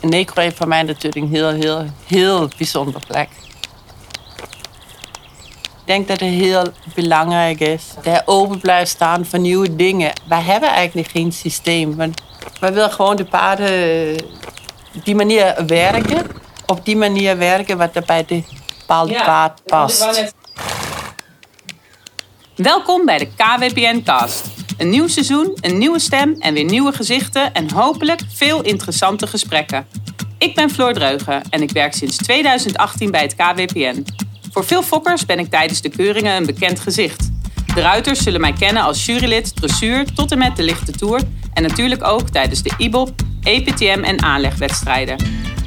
Heeft voor mij natuurlijk een heel, heel, heel bijzonder plek. Ik denk dat het heel belangrijk is dat hij open blijft staan voor nieuwe dingen. Wij hebben eigenlijk geen systeem. Want wij willen gewoon de paarden op die manier werken. Op die manier werken wat er bij de bepaalde paard past. Welkom bij de KWPN Cast. Een nieuw seizoen, een nieuwe stem en weer nieuwe gezichten en hopelijk veel interessante gesprekken. Ik ben Floor Dreugen en ik werk sinds 2018 bij het KWPN. Voor veel fokkers ben ik tijdens de keuringen een bekend gezicht. De ruiters zullen mij kennen als jurylid, dressuur tot en met de lichte toer en natuurlijk ook tijdens de IBOP, EPTM en aanlegwedstrijden.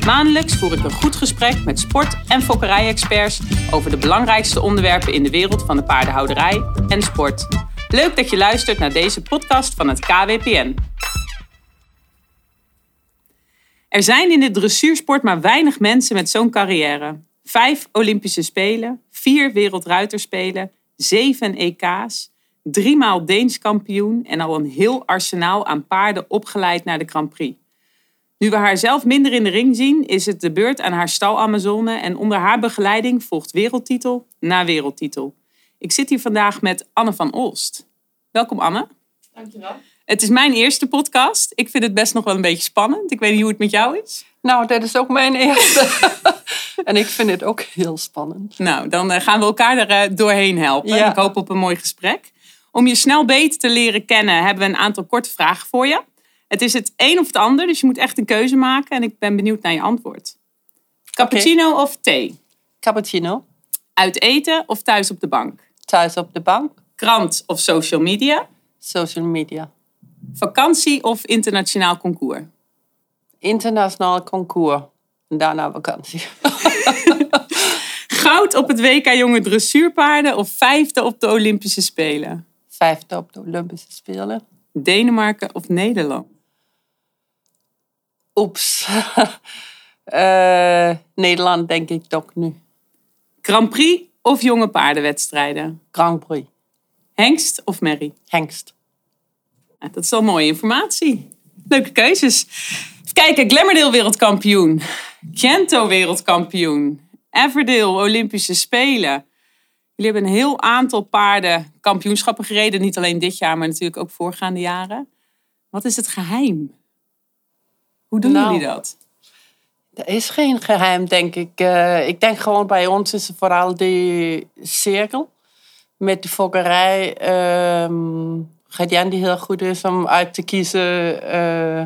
Maandelijks voer ik een goed gesprek met sport- en fokkerij-experts over de belangrijkste onderwerpen in de wereld van de paardenhouderij en sport. Leuk dat je luistert naar deze podcast van het KWPN. Er zijn in de dressuursport maar weinig mensen met zo'n carrière. Vijf Olympische Spelen, vier Wereldruiterspelen, zeven EK's, driemaal Deens kampioen en al een heel arsenaal aan paarden opgeleid naar de Grand Prix. Nu we haar zelf minder in de ring zien, is het de beurt aan haar stal Amazone en onder haar begeleiding volgt wereldtitel na wereldtitel. Ik zit hier vandaag met Anne van Olst. Welkom Anne. Dankjewel. Het is mijn eerste podcast. Ik vind het best nog wel een beetje spannend. Ik weet niet hoe het met jou is. Nou, dat is ook mijn eerste. en ik vind het ook heel spannend. Nou, dan eh, gaan we elkaar er eh, doorheen helpen. Ja. Ik hoop op een mooi gesprek. Om je snel beter te leren kennen, hebben we een aantal korte vragen voor je. Het is het een of het ander, dus je moet echt een keuze maken. En ik ben benieuwd naar je antwoord. Cappuccino of thee? Cappuccino, Uit eten of thuis op de bank? Thuis op de bank, Krant of social media? social media. Vakantie of internationaal concours? Internationaal concours. En daarna vakantie. Goud op het WK Jonge Dressuurpaarden of vijfde op de Olympische Spelen? Vijfde op de Olympische Spelen. Denemarken of Nederland? Oeps. Eh, Nederland denk ik toch nu. Grand Prix of jonge paardenwedstrijden? Grand Prix. Hengst of merrie? Hengst. Ja, dat is wel mooie informatie. Leuke keuzes. Even kijken, Glamourdale wereldkampioen. Gento wereldkampioen. Everdale Olympische Spelen. Jullie hebben een heel aantal paarden kampioenschappen gereden. Niet alleen dit jaar, maar natuurlijk ook voorgaande jaren. Wat is het geheim? Hoe doen Nou, jullie dat? Er is geen geheim, denk ik. Eh, ik denk gewoon bij ons is het vooral die cirkel. Met de fokkerij. Jan die heel goed is om uit te kiezen. eh,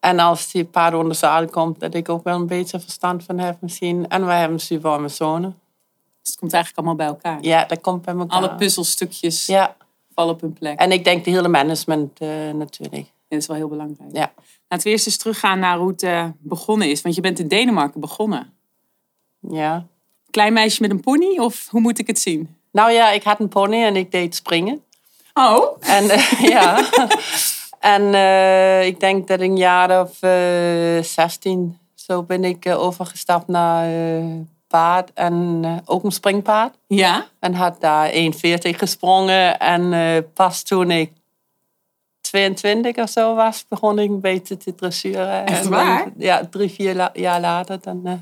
en als die paard onder zadel komt, dat ik ook wel een beetje verstand van heb misschien. En wij hebben mijn zonen. Dus het komt eigenlijk allemaal bij elkaar. Ja, dat komt bij elkaar. Alle puzzelstukjes Ja, vallen op hun plek. en ik denk de hele management eh, natuurlijk. Dat is wel heel belangrijk. Ja. Laten we eerst eens teruggaan naar hoe het eh, begonnen is. Want je bent in Denemarken begonnen. ja. Klein meisje met een pony of hoe moet ik het zien? Nou ja, ik had een pony en ik deed springen. Oh, En eh, ja. En eh, ik denk dat een jaar of eh 16 zo ben ik overgestapt naar paard en ook een springpaard. ja. En had daar 1,40 gesprongen. En pas toen ik 22 of zo was, begon ik een beetje te dressuren. Echt dan- waar? ja, drie, vier la- jaar later dan eh,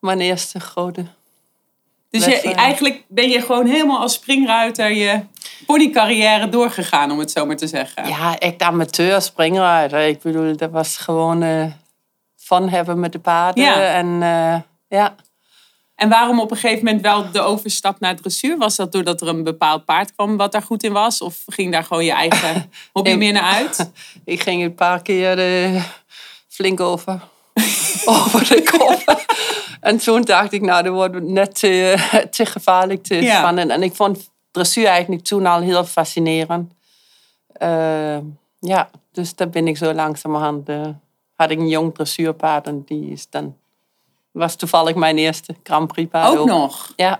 mijn eerste grote. Dus je, eigenlijk ben je gewoon helemaal als springruiter je ponycarrière doorgegaan, om het zo maar te zeggen. Ja, echt amateur springruiter. Ik bedoel, dat was gewoon eh fun hebben met de paarden. Ja. En eh, ja, En waarom op een gegeven moment wel de overstap naar dressuur? Was dat doordat er een bepaald paard kwam wat daar goed in was? Of ging daar gewoon je eigen hobby meer naar uit? ik ging een paar keer eh, flink over, over de kop. en toen dacht ik, nou, dat wordt net te, te gevaarlijk, te Ja. spannend. En ik vond dressuur eigenlijk toen al heel fascinerend. Eh, ja, dus daar ben ik zo langzamerhand... eh had ik een jong dressuurpaard en die is dan... Was toevallig mijn eerste Grand Prix paard. Ook nog. Ja,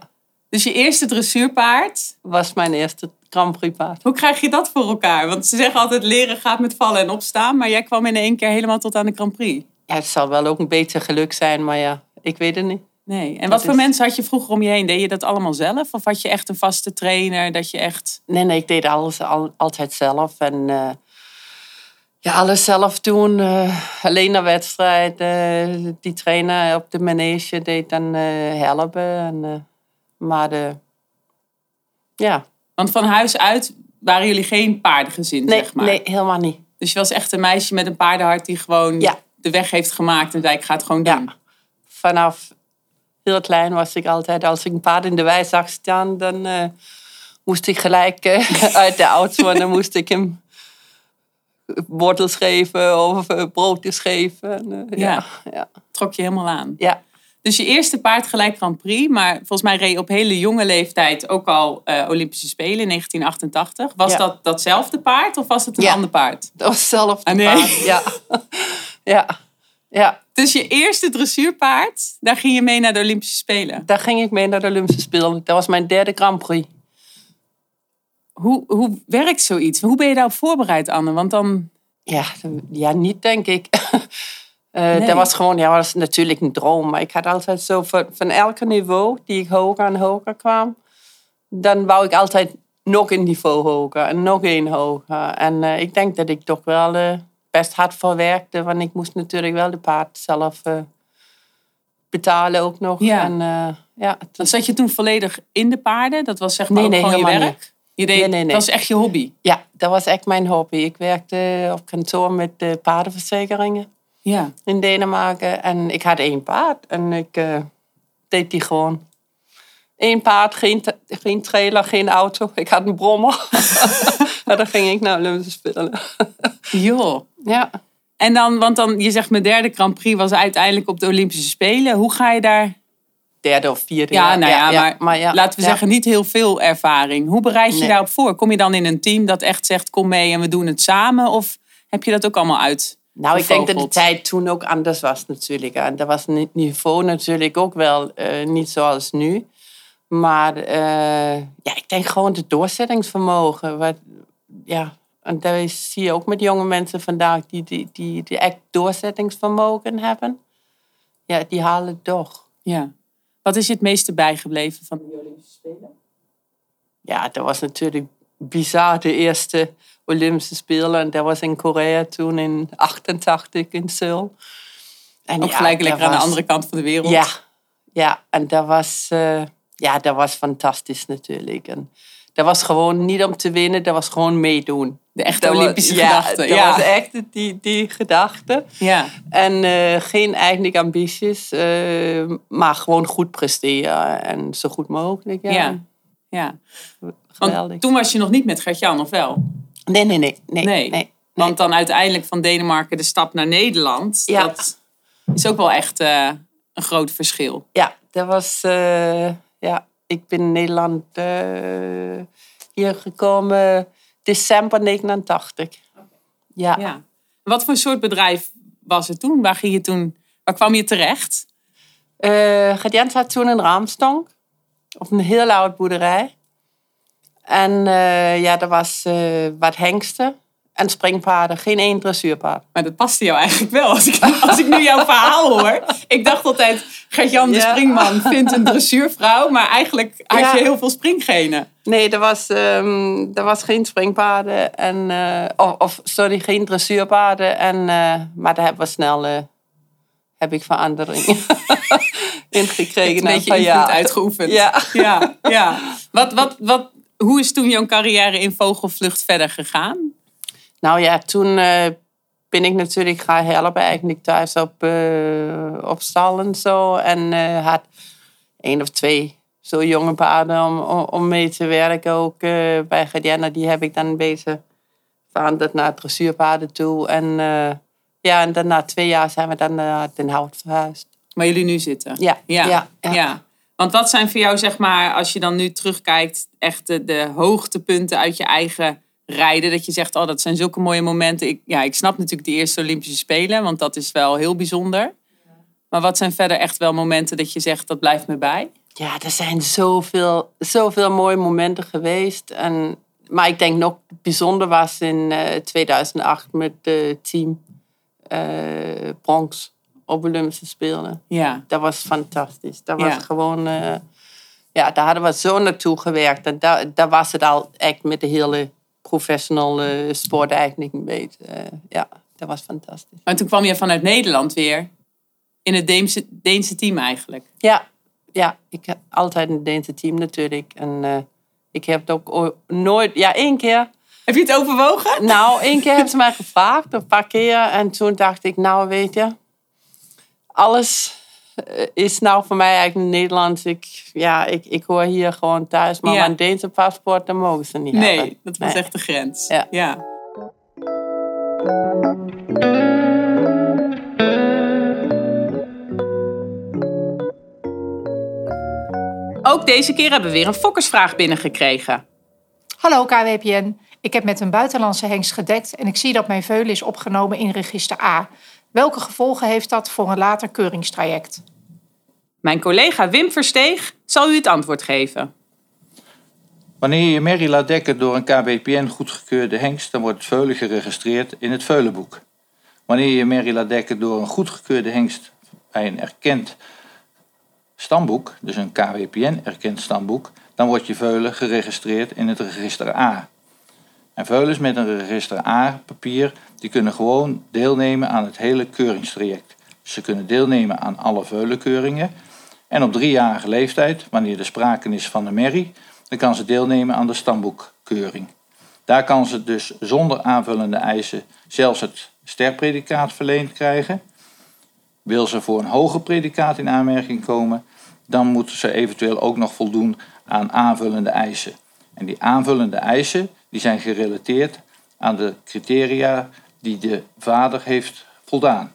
Dus je eerste dressuurpaard. was mijn eerste Grand Prix paard. Hoe krijg je dat voor elkaar? Want ze zeggen altijd leren gaat met vallen en opstaan. Maar jij kwam in één keer helemaal tot aan de Grand Prix. Ja, het zal wel ook een beetje geluk zijn, maar ja, ik weet het niet. Nee. En Dat wat voor is- mensen had je vroeger om je heen? Deed je dat allemaal zelf? Of had je echt een vaste trainer? Dat je echt... Nee, nee, ik deed alles al, altijd zelf. En eh, Ja, alles zelf doen. eh, alleen naar wedstrijd. die trainer op de manege deed dan eh, helpen. En, eh, maar de, ja, Want van huis uit waren jullie geen paardengezin, nee, zeg maar. nee, helemaal niet. Dus je was echt een meisje met een paardenhart die gewoon Ja. de weg heeft gemaakt en zei ik ga het gewoon doen. Ja. Vanaf heel klein was ik altijd, als ik een paard in de wei zag staan, dan moest ik gelijk uit de auto en dan moest ik hem wortels geven of eh, broodjes geven. En, eh, Ja. ja. Trok je helemaal aan. Ja. Dus je eerste paard gelijk Grand Prix, maar volgens mij reed je op hele jonge leeftijd ook al eh, Olympische Spelen in 1988. Was Ja. dat datzelfde paard of was het een Ja. ander paard? Dat was zelf de Ah, nee? paard. Ja. ja. Ja, Dus je eerste dressuurpaard, daar ging je mee naar de Olympische Spelen. daar ging ik mee naar de Olympische Spelen. Dat was mijn derde Grand Prix. Hoe, hoe werkt zoiets? Hoe ben je daarop voorbereid, Anne? Want dan... Ja, ja niet denk ik. Eh, Nee. Dat was gewoon, ja, was natuurlijk een droom. Maar ik had altijd zo van, van elke niveau die ik hoger en hoger kwam, dan wou ik altijd nog een niveau hoger en nog een hoger. En eh, ik denk dat ik toch wel eh, best hard voor werkte, want ik moest natuurlijk wel de paard zelf betalen ook nog. Ja. En, ja, zat je toen volledig in de paarden? Dat was zeg maar Nee, nee, gewoon je werk? Je deed, Nee, nee, nee. Dat was echt je hobby? ja, dat was echt mijn hobby. Ik werkte op kantoor met eh, paardenverzekeringen. Ja. in Denemarken. En ik had één paard en ik eh, deed die gewoon. Eén paard, geen, geen trailer, geen auto. Ik had een brommer. en dan ging ik naar Olympische Spelen. Joh. ja. En dan, want dan, je zegt mijn derde Grand Prix was uiteindelijk op de Olympische Spelen. Hoe ga je daar... Derde of vierde. Ja, nou ja, maar, ja, laten we zeggen, niet heel veel ervaring. Hoe bereid je Nee. daarop voor? Kom je dan in een team dat echt zegt, kom mee en we doen het samen? Of heb je dat ook allemaal uit? Nou, ik denk dat de tijd toen ook anders was natuurlijk. En dat was het niveau natuurlijk ook wel eh, niet zoals nu. Maar eh, ja, ik denk gewoon het doorzettingsvermogen. Wat, ja, en dat zie je ook met jonge mensen vandaag die, die, die, die echt doorzettingsvermogen hebben. Ja, die halen het toch. Ja. Wat is je het meeste bijgebleven van de Olympische Spelen? Ja, dat was natuurlijk bizar, de eerste Olympische Spelen. En dat was in Korea toen in 88 in Seoul. En Ook ja, gelijk lekker aan de andere kant van de wereld. Ja, ja en dat was, eh, ja, dat was fantastisch natuurlijk. En dat was gewoon niet om te winnen, dat was gewoon meedoen. De echte Dat was- Olympische ja, gedachte. Dat Ja. was echt die, die gedachte. Ja. En eh, geen eigenlijk ambities, eh, maar gewoon goed presteren en zo goed mogelijk. Ja, Ja. ja. geweldig. Want toen was je nog niet met Gert-Jan, of wel? Nee, nee, nee. nee, Nee. nee. Want dan uiteindelijk van Denemarken de stap naar Nederland. Ja. Dat is ook wel echt eh, een groot verschil. Ja, dat was. ja, ik ben in Nederland eh, hier gekomen december 89. Ja. Ja. Wat voor soort bedrijf was het toen? Waar, ging je toen, waar kwam je terecht? Gert had toen een raamstonk op een heel oud boerderij. En eh, ja, er was wat hengsten en springpaarden, geen één dressuurpaard. Maar dat paste jou eigenlijk wel. Als ik, als ik nu jouw verhaal hoor. Ik dacht altijd, Gert-Jan de Ja. springman vindt een dressuurvrouw. Maar eigenlijk had Ja. je heel veel springgenen. Nee, er was, ehm, er was geen springpaarden. En, eh, of, of, sorry, geen dressuurpaarden. En, eh, maar daar hebben we snel eh, heb ik verandering in Een gekregen. na beetje invloed uitgeoefend. Ja. ja, ja. Wat, wat, wat, hoe is toen jouw carrière in vogelvlucht verder gegaan? Nou ja, toen eh, ben ik natuurlijk gaan helpen eigenlijk thuis op, eh, op stal en zo. En eh, had één of twee zo jonge paarden om, om, mee te werken. Ook bij Gadiana, die heb ik dan een beetje veranderd naar dressuurpaarden toe. En ja, en dan na twee jaar zijn we dan naar Den Hout verhuisd. Waar jullie nu zitten. Ja, Ja, ja, ja. ja. Want wat zijn voor jou, zeg maar, als je dan nu terugkijkt, echt de, de hoogtepunten uit je eigen rijden? Dat je zegt, oh, dat zijn zulke mooie momenten. Ik, ja, ik snap natuurlijk de eerste Olympische Spelen, want dat is wel heel bijzonder. Maar wat zijn verder echt wel momenten dat je zegt, dat blijft me bij? Ja, er zijn zoveel, zoveel mooie momenten geweest. En, maar ik denk nog bijzonder was in eh, 2008 met het team eh Bronx op Olympische Spelen. Ja, Dat was fantastisch. Dat was Ja. gewoon... eh, ja, daar hadden we zo naartoe gewerkt. En daar, daar was het al echt met de hele professional eh, sport eigenlijk niet weet. Eh, ja, dat was fantastisch. Maar toen kwam je vanuit Nederland weer in het Deense, Deense team eigenlijk. Ja, ja, ik heb altijd een Deense team natuurlijk. En eh, ik heb het ook nooit... Ja, één keer... Heb je het overwogen? Nou, één keer hebben ze mij gevraagd, een paar keer. En toen dacht ik, nou weet je... Alles is nou voor mij eigenlijk Nederlands. Ik, ja, ik, ik hoor hier gewoon thuis. Maar Ja. mijn Deense paspoort, dat mogen ze niet hebben. Nee, dat was Nee. echt de grens. Ja. ja. Ook deze keer hebben we weer een fokkersvraag binnengekregen. Hallo KWPN. Ik heb met een buitenlandse hengst gedekt en ik zie dat mijn veulen is opgenomen in register A. Welke gevolgen heeft dat voor een later keuringstraject? Mijn collega Wim Versteeg zal u het antwoord geven. Wanneer je je merrie laat dekken door een KBPN goedgekeurde hengst, dan wordt het veulen geregistreerd in het veulenboek. Wanneer je je merrie laat dekken door een goedgekeurde hengst bij een erkend stamboek, dus een KWPN erkend stamboek, dan wordt je veulen geregistreerd in het register A. En veulens met een register A papier, die kunnen gewoon deelnemen aan het hele keuringstraject. Ze kunnen deelnemen aan alle veulenkeuringen. En op driejarige leeftijd, wanneer er sprake is van een merrie, dan kan ze deelnemen aan de stamboekkeuring. Daar kan ze dus zonder aanvullende eisen zelfs het sterpredicaat verleend krijgen. Wil ze voor een hoger predicaat in aanmerking komen, dan moeten ze eventueel ook nog voldoen aan aanvullende eisen. En die aanvullende eisen die zijn gerelateerd aan de criteria die de vader heeft voldaan.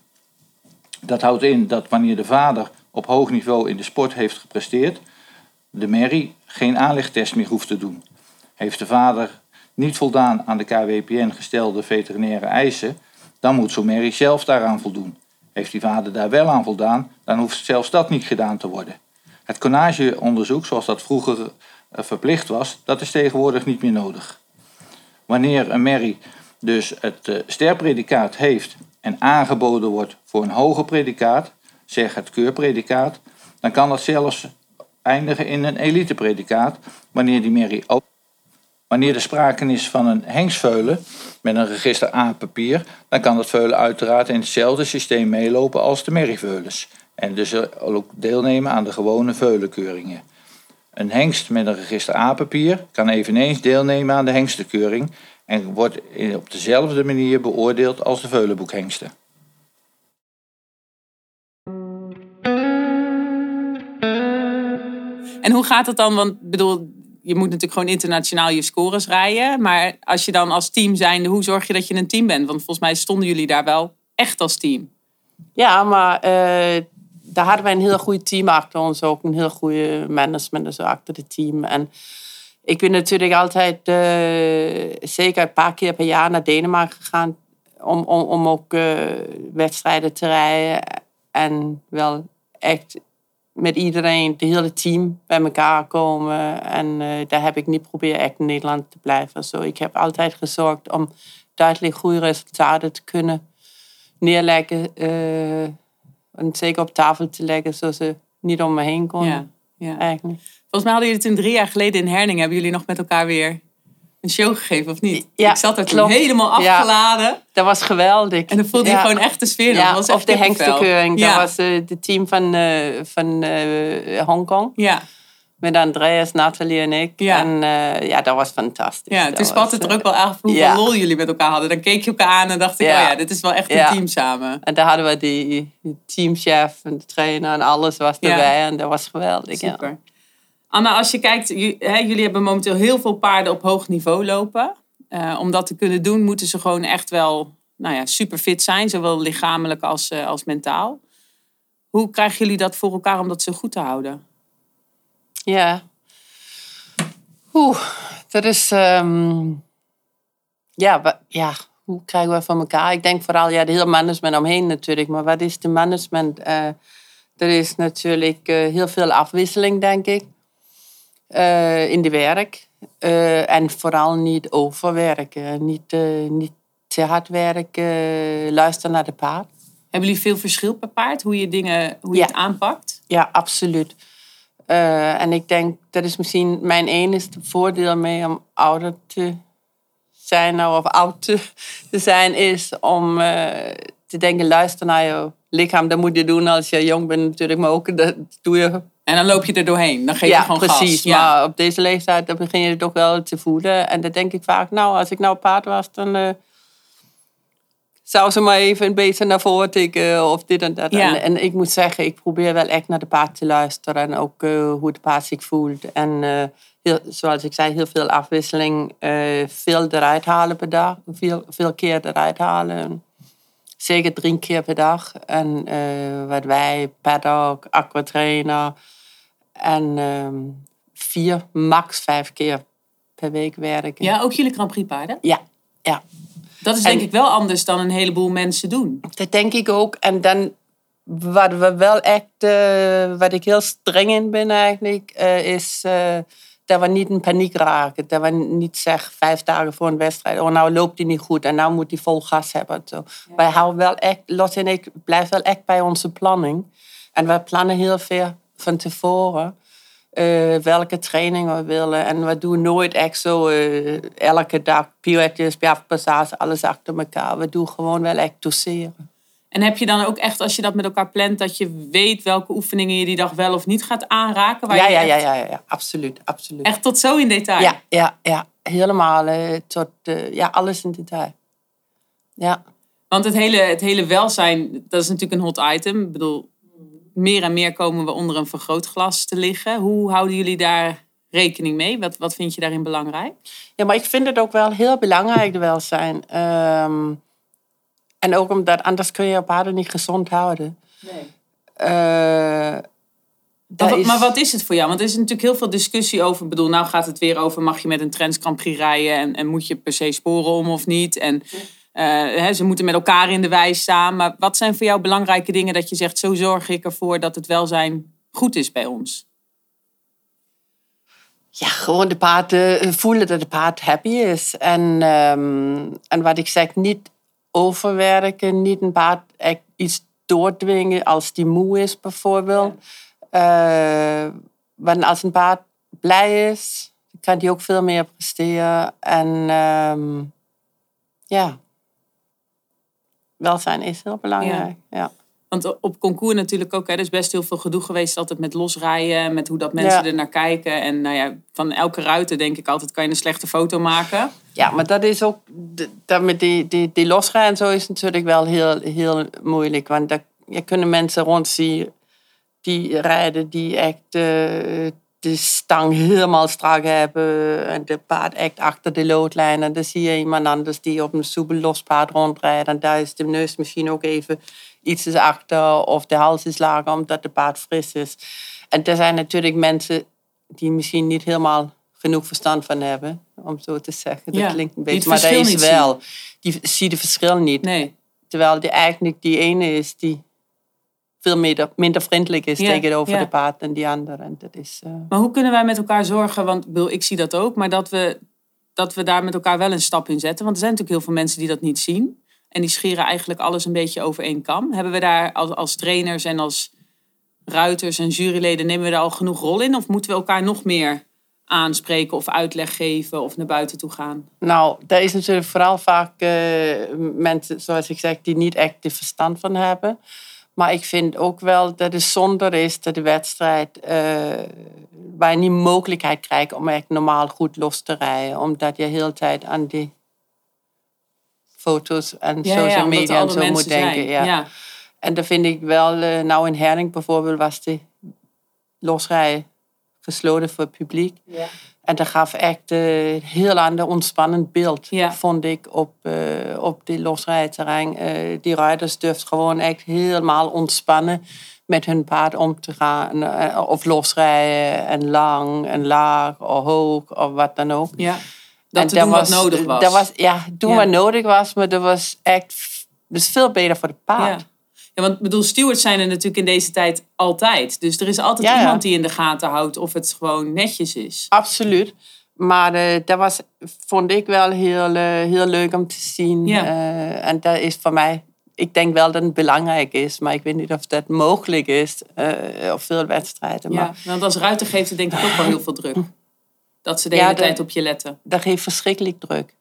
Dat houdt in dat wanneer de vader op hoog niveau in de sport heeft gepresteerd, de merrie geen aanlegtest meer hoeft te doen. Heeft de vader niet voldaan aan de KWPN gestelde veterinaire eisen, dan moet zo'n merrie zelf daaraan voldoen. Heeft die vader daar wel aan voldaan, dan hoeft zelfs dat niet gedaan te worden. Het connageonderzoek, zoals dat vroeger eh, verplicht was, dat is tegenwoordig niet meer nodig. Wanneer een merrie dus het eh, sterpredicaat heeft en aangeboden wordt voor een hoger predicaat, zeg het keurpredicaat, dan kan dat zelfs eindigen in een elitepredicaat wanneer die merrie ook Wanneer er sprake is van een hengsveulen met een register A papier, dan kan dat veulen uiteraard in hetzelfde systeem meelopen als de merrieveulens. En dus ook deelnemen aan de gewone veulenkeuringen. Een hengst met een register A papier kan eveneens deelnemen aan de hengstenkeuring en wordt op dezelfde manier beoordeeld als de veulenboekhengsten. En hoe gaat het dan? Want ik bedoel, je moet natuurlijk gewoon internationaal je scores rijden. Maar als je dan als team zijnde, hoe zorg je dat je een team bent? Want volgens mij stonden jullie daar wel echt als team. Ja, maar eh, daar hadden wij een heel goed team achter ons. Ook een heel goede management dus achter het team. En ik ben natuurlijk altijd eh, zeker een paar keer per jaar naar Denemarken gegaan. Om, om, om ook eh, wedstrijden te rijden. En wel echt met iedereen, het hele team, bij elkaar komen. En eh, daar heb ik niet proberen echt in Nederland te blijven. Zo, ik heb altijd gezorgd om duidelijk goede resultaten te kunnen neerleggen. en zeker op tafel te leggen, zodat ze niet om me heen konden. Ja, ja. Eigenlijk. Volgens mij hadden jullie toen drie jaar geleden in Herning, hebben jullie nog met elkaar weer een show gegeven, of niet? Ja, ik zat er toen helemaal Ja. afgeladen. Dat was geweldig. En dan voelde je Ja. gewoon echt de sfeer. Ja, was of echt de hengstenkeuring. Ja. Dat was eh het team van, eh van eh, Hongkong. Ja, Met Andreas, Nathalie en ik. Ja. En eh, ja, dat was fantastisch. ja toen spatte het er eh, ook wel af hoeveel lol jullie met elkaar hadden. Dan keek je elkaar aan en dacht ik, oh ja, dit is wel echt een team samen. En daar hadden we die, die teamchef en de trainer en alles was erbij. En dat was geweldig. Ja. Super. Anna, als je kijkt, jullie hebben momenteel heel veel paarden op hoog niveau lopen. Eh, om dat te kunnen doen, moeten ze gewoon echt wel nou ja, super fit zijn, zowel lichamelijk als, eh, als mentaal. Hoe krijgen jullie dat voor elkaar om dat zo goed te houden? Ja. Oeh, dat is... ehm, ja, ja, hoe krijgen we van elkaar? Ik denk vooral, ja, de hele management omheen natuurlijk. Maar wat is de management? Eh er is natuurlijk heel veel afwisseling, denk ik. Eh, in de werk. Eh, en vooral niet overwerken. Niet, eh, niet te hard werken. luisteren naar de paard. Hebben jullie veel verschil per paard, hoe je, dingen, hoe je Ja. het aanpakt? Ja, absoluut. En ik denk, dat is misschien mijn enige voordeel mee om ouder te zijn nou, of oud te, te zijn, is om te denken, luister naar je lichaam. Dat moet je doen als je jong bent natuurlijk, maar ook dat doe je En dan loop je er doorheen. Dan geef je gewoon precies. gas. Ja. Maar op deze leeftijd dan begin je het toch wel te voelen. En dan denk ik vaak, nou, als ik nou paard was, dan eh, zou ze maar even een beetje naar voren tikken of dit en dat. Ja. En, en ik moet zeggen, ik probeer wel echt naar de paard te luisteren en ook eh, hoe de paard zich voelt. En eh, heel, zoals ik zei, heel veel afwisseling, veel eruit halen per dag, veel, veel keer eruit halen. Zeker drie keer per dag. En wat wij, paddock, aquatrainer. En ehm, vier, max vijf keer per week werken. ja, ook jullie Grand Prix paarden. ja, ja. Dat is En- denk ik wel anders dan een heleboel mensen doen. Dat denk ik ook. En dan, wat we wel echt, eh, wat ik heel streng in ben eigenlijk, eh, is eh, dat we niet in paniek raken. Dat we niet zeggen vijf dagen voor een wedstrijd, oh nou loopt hij niet goed en nou moet hij vol gas hebben. Zo. Wij houden wel echt, Lot en ik blijven wel echt bij onze planning. En we plannen heel veel van tevoren. eh, welke training we willen. En we doen nooit echt zo eh, elke dag pirouetjes, passage, alles achter elkaar. We doen gewoon wel echt doseren. En heb je dan ook echt, als je dat met elkaar plant, dat je weet welke oefeningen je die dag wel of niet gaat aanraken? Waar Ja, je ja, ja, ja, ja, ja, absoluut, absoluut. Echt tot zo in detail? Ja, ja, ja, helemaal eh, tot, ja, alles in detail. Ja. Want het hele, het hele welzijn, dat is natuurlijk een hot item. Ik bedoel, meer en meer komen we onder een vergrootglas te liggen. Hoe houden jullie daar rekening mee? Wat, wat vind je daarin belangrijk? ja, maar ik vind het ook wel heel belangrijk, de welzijn. Ehm, en ook omdat anders kun je je paarden niet gezond houden. Eh, Maar, dat wat- is- maar wat is het voor jou? Want er is natuurlijk heel veel discussie over. Ik bedoel, nou gaat het weer over: mag je met een Trends Grand Prix rijden en, en moet je per se sporen om of niet? En hè, ze moeten met elkaar in de wei staan. Maar wat zijn voor jou belangrijke dingen dat je zegt: zo zorg ik ervoor dat het welzijn goed is bij ons? Ja, gewoon de paard eh, voelen dat de paard happy is. En, ehm, en wat ik zeg, niet overwerken, niet een paard echt iets doordwingen als die moe is bijvoorbeeld. Eh, want als een paard blij is, kan die ook veel meer presteren. En ehm, ja, welzijn is heel belangrijk. Ja. Want op concours natuurlijk ook, hè, er is best heel veel gedoe geweest altijd met losrijden, met hoe dat mensen Ja. er naar kijken. En nou ja, van elke ruiter denk ik altijd kan je een slechte foto maken. Ja, maar dat is ook, dat met die, die, die losrijden en zo is natuurlijk wel heel, heel moeilijk. Want daar je kunnen mensen rondzien die rijden die echt eh, de stang helemaal strak hebben en de paard echt achter de loodlijn. En dan zie je iemand anders die op een soepel lospaard rondrijdt en daar is de neus misschien ook even iets is achter of de hals is lager omdat de paard fris is. En er zijn natuurlijk mensen die misschien niet helemaal genoeg verstand van hebben, om zo te zeggen. Dat Ja, klinkt een beetje, maar dat is wel. Die ziet het verschil niet. Nee. Terwijl die eigenlijk die ene is die veel minder, minder vriendelijk is Ja, tegenover ja. de paard dan die andere. En dat is, eh, Maar hoe kunnen wij met elkaar zorgen, want ik zie dat ook, maar dat we, dat we daar met elkaar wel een stap in zetten? Want er zijn natuurlijk heel veel mensen die dat niet zien. En die scheren eigenlijk alles een beetje over één kam. Hebben we daar als, als trainers en als ruiters en juryleden, nemen we daar al genoeg rol in? Of moeten we elkaar nog meer aanspreken of uitleg geven of naar buiten toe gaan? Nou, daar is natuurlijk vooral vaak eh, mensen, zoals ik zeg, die niet echt de verstand van hebben. Maar ik vind ook wel dat het zonder is dat de wedstrijd, eh, waar je niet mogelijkheid krijgt om echt normaal goed los te rijden. Omdat je heel tijd aan die foto's en social media en zo moet denken. Ja. ja. En dan vind ik wel, eh, nou in Herning bijvoorbeeld was de losrij gesloten voor het publiek. En dat gaf echt een heel ander ontspannend beeld, Ja. vond ik, op, eh, op die losrijterrein. Eh, die rijders durfden gewoon echt helemaal ontspannen met hun paard om te gaan. eh, of losrijden en lang en laag of hoog of wat dan ook. ja. Dat En te doen wat nodig was. Dat was ja, doen Ja. wat nodig was, maar dat was echt dus veel beter voor de paard. Ja. Ja, want ik bedoel, stewards zijn er natuurlijk in deze tijd altijd. Dus er is altijd Ja, ja. iemand die in de gaten houdt of het gewoon netjes is. Absoluut. Maar eh, dat was, vond ik wel heel, eh, heel leuk om te zien. Ja. Eh, en dat is voor mij, ik denk wel dat het belangrijk is, maar ik weet niet of dat mogelijk is op veel wedstrijden. Ja, Maar want als ruiter geeft het denk ik ook wel heel veel druk. Dat ze de Ja, hele tijd op je letten. dat geeft verschrikkelijk druk.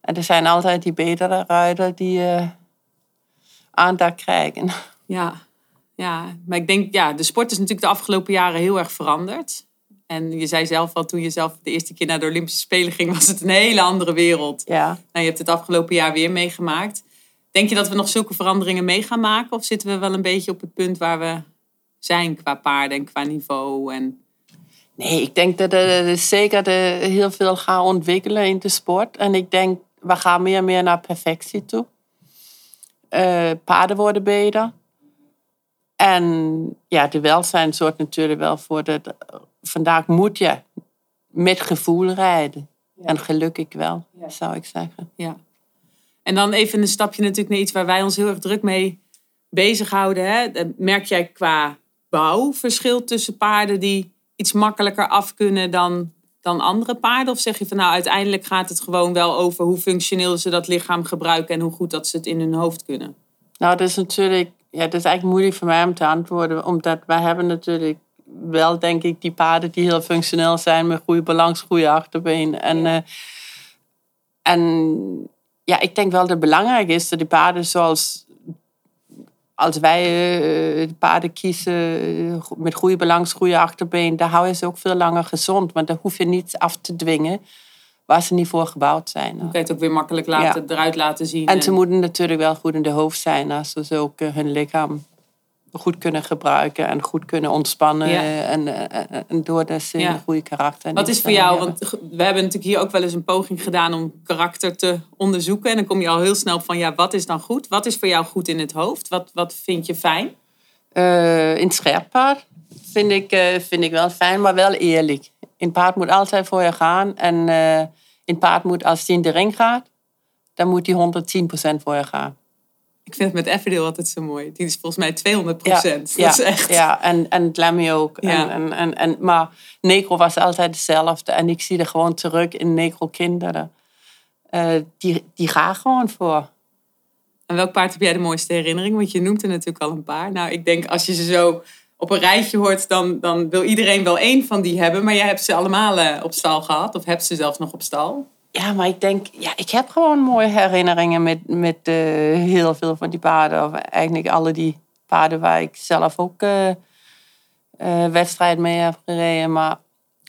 En er zijn altijd die betere ruiters die uh, aandacht krijgen. Ja. ja, maar ik denk, ja, de sport is natuurlijk de afgelopen jaren heel erg veranderd. En je zei zelf al, toen je zelf de eerste keer naar de Olympische Spelen ging, was het een hele andere wereld. Ja. Nou, je hebt het afgelopen jaar weer meegemaakt. Denk je dat we nog zulke veranderingen mee gaan maken? Of zitten we wel een beetje op het punt waar we zijn qua paarden en qua niveau? En... Nee, ik denk dat er zeker de, heel veel gaat ontwikkelen in de sport. En ik denk, we gaan meer en meer naar perfectie toe. Uh, paarden worden beter. En ja, de welzijn zorgt natuurlijk wel voor dat... Vandaag moet je met gevoel rijden. En gelukkig wel, zou ik zeggen. Ja. En dan even een stapje natuurlijk naar iets waar wij ons heel erg druk mee bezighouden. Hè? Merk jij qua bouw verschil tussen paarden die iets makkelijker af kunnen dan, dan andere paarden? Of zeg je van nou uiteindelijk gaat het gewoon wel over hoe functioneel ze dat lichaam gebruiken en hoe goed dat ze het in hun hoofd kunnen? Nou, dat is natuurlijk, ja, dat is eigenlijk moeilijk voor mij om te antwoorden, omdat wij hebben natuurlijk wel, denk ik, die paarden die heel functioneel zijn met goede balans, goede achterbeen. En, ja. Uh, en ja, ik denk wel dat het belangrijk is dat die paarden zoals als wij uh, paarden kiezen uh, met goede balans, goede achterbeen, dan hou je ze ook veel langer gezond. Want dan hoef je niet af te dwingen waar ze niet voor gebouwd zijn. Dan kan je het ook weer makkelijk laten, ja. eruit laten zien. En, ze moeten natuurlijk wel goed in de hoofd zijn, als ze ook hun lichaam goed kunnen gebruiken en goed kunnen ontspannen. Ja. En, en, en doordat ze ja. een goede karakter Wat is voor jou, want we hebben natuurlijk hier ook wel eens een poging gedaan om karakter te onderzoeken. En dan kom je al heel snel van, ja, wat is dan goed? Wat is voor jou goed in het hoofd? Wat, wat vind je fijn? Uh, in scherp paard vind ik, uh, vind ik wel fijn, maar wel eerlijk. In paard moet altijd voor je gaan. En uh, in paard moet, als hij in de ring gaat, dan moet hij 110% voor je gaan. Ik vind het met Everdale altijd zo mooi. Die is volgens mij 200 procent. Ja, dat is echt... ja en, en Lemmy ook. Ja. En, en, en, maar Negro was altijd hetzelfde. En ik zie er gewoon terug in Negro kinderen. Uh, die, die gaan gewoon voor. En welk paard heb jij de mooiste herinnering? Want je noemt er natuurlijk al een paar. Nou, ik denk als je ze zo op een rijtje hoort, dan, dan wil iedereen wel één van die hebben. Maar jij hebt ze allemaal uh, op stal gehad. Of hebt ze zelfs nog op stal. Ja, maar ik denk, ja, ik heb gewoon mooie herinneringen met, met uh, heel veel van die paarden. Of eigenlijk alle die paarden waar ik zelf ook uh, uh, wedstrijd mee heb gereden. Maar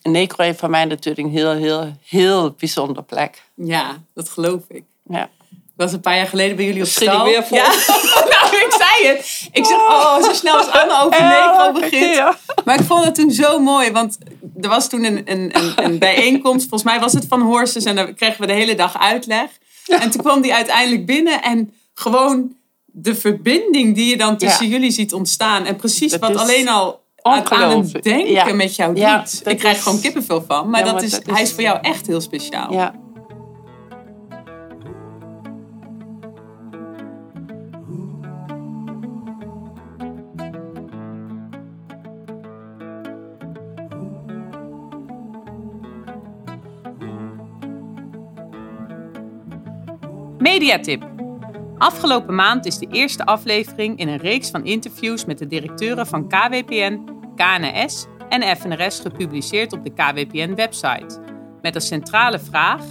Necro heeft voor mij natuurlijk een heel, heel, heel bijzonder plek. Ja, dat geloof ik. Ja. Was een paar jaar geleden bij jullie op stal. ik weer vol. Ja. nou, ik zei het. Ik zeg, oh, zo snel als Anne over Necro begint. Maar ik vond het toen zo mooi, want er was toen een, een, een, een bijeenkomst. Volgens mij was het van Horses en daar kregen we de hele dag uitleg. En toen kwam die uiteindelijk binnen en gewoon de verbinding die je dan tussen Ja. jullie ziet ontstaan. En precies Dat wat alleen al aan het denken Ja. met jou doet. Ja, ik krijg is- gewoon kippenvel van, maar, Ja, dat maar is, dat is- hij is voor jou echt heel speciaal. Mediatip. Afgelopen maand is de eerste aflevering in een reeks van interviews met de directeuren van KWPN, KNS en FNRS gepubliceerd op de KWPN-website. Met als centrale vraag: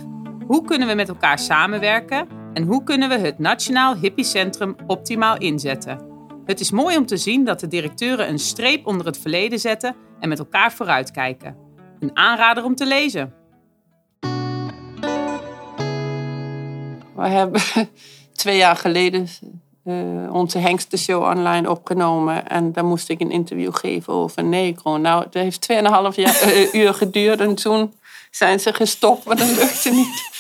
hoe kunnen we met elkaar samenwerken en hoe kunnen we het Nationaal Hippiecentrum optimaal inzetten? Het is mooi om te zien dat de directeuren een streep onder het verleden zetten en met elkaar vooruitkijken. Een aanrader om te lezen. We hebben twee jaar geleden eh, onze hengstenshow online opgenomen. En daar moest ik een interview geven over Negro. Nou, dat heeft 2,5 jaar, eh, uur geduurd. En toen zijn ze gestopt, maar dat lukte niet.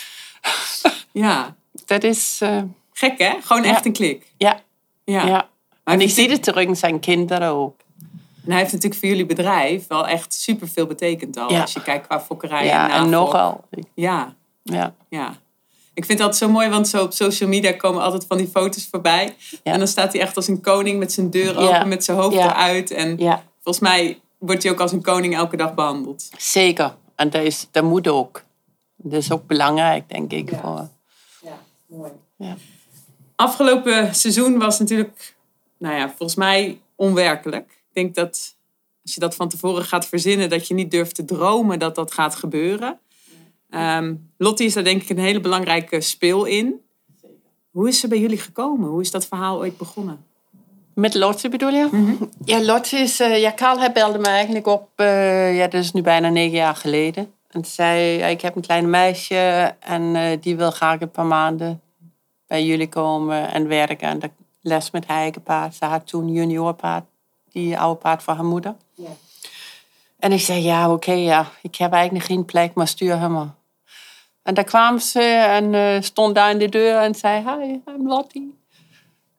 Ja, Dat is, eh, gek hè? Gewoon Ja. echt een klik. ja, Ja. En ik zie het terug in zijn kinderen ook. En hij heeft natuurlijk voor jullie bedrijf wel echt superveel betekend al. Ja. Als je kijkt qua fokkerij Ja, en en nogal. Ja, Ja, ja. Ik vind dat zo mooi, want zo op social media komen altijd van die foto's voorbij. Ja. En dan staat hij echt als een koning met zijn deur Ja. open, met zijn hoofd Ja. eruit. En volgens mij wordt hij ook als een koning elke dag behandeld. zeker. En dat, is, dat moet ook. Dat is ook belangrijk, denk ik. Ja. Voor, Ja, mooi. ja. Afgelopen seizoen was natuurlijk, nou ja, volgens mij onwerkelijk. Ik denk dat als je dat van tevoren gaat verzinnen, dat je niet durft te dromen dat dat gaat gebeuren. Ehm, Lottie is daar denk ik een hele belangrijke speel in. Hoe is ze bij jullie gekomen? Hoe is dat verhaal ooit begonnen? Met Lotte bedoel je? Ja, Lotte is... eh, ja, Karl hij belde me eigenlijk op... eh, ja, dat is nu bijna negen jaar geleden. En zei, ik heb een klein meisje... en eh, die wil graag een paar maanden bij jullie komen en werken. En de les met haar eigen paard. Ze had toen juniorpaard. Die oude paard voor haar moeder. En ik zei, ja, oké, ja. Ik heb eigenlijk geen plek, maar stuur hem maar. En daar kwam ze en eh, stond daar in de deur en zei, hi, I'm Lottie.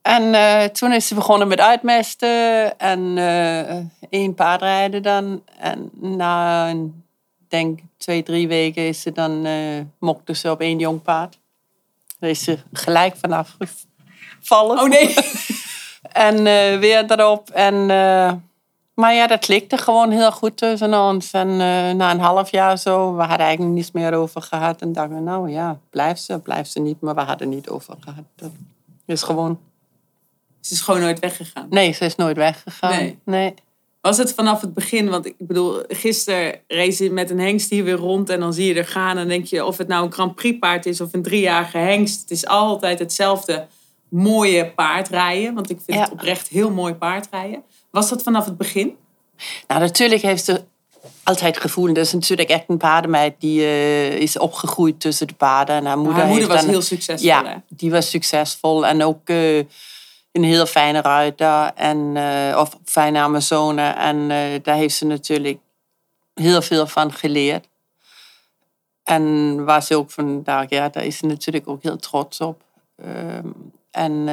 En eh, toen is ze begonnen met uitmesten en eh één paard rijden dan. En na, een, denk twee, drie weken is ze dan, mokte ze op één jong paard. Daar is ze gelijk vanaf gevallen. Oh nee! En weer erop. En, maar ja, dat klikte gewoon heel goed tussen ons. En eh, na een half jaar zo, we hadden eigenlijk niets meer over gehad. En dachten we, nou ja, blijft ze, blijft ze niet. Maar we hadden niet over gehad. Dat is gewoon... Ze is gewoon nooit weggegaan. Nee, ze is nooit weggegaan. Nee. nee. Was het vanaf het begin? Want ik bedoel, gisteren race je met een hengst hier weer rond en dan zie je er gaan. En dan denk je of het nou een Grand Prix paard is of een driejarige hengst. Het is altijd hetzelfde mooie paardrijden. Want ik vind Ja. het oprecht heel mooi paardrijden. Was dat vanaf het begin? Nou, natuurlijk heeft ze altijd gevoel. Dat is natuurlijk echt een paardenmeid die eh, is opgegroeid tussen de paarden. En haar moeder, Haar moeder was dan- heel succesvol. Ja, Hè? die was succesvol. En ook eh, een heel fijne ruiter. En, eh, of fijne Amazone. En daar heeft ze natuurlijk heel veel van geleerd. En waar ze ook vandaag, ja, daar is ze natuurlijk ook heel trots op. Ehm, en,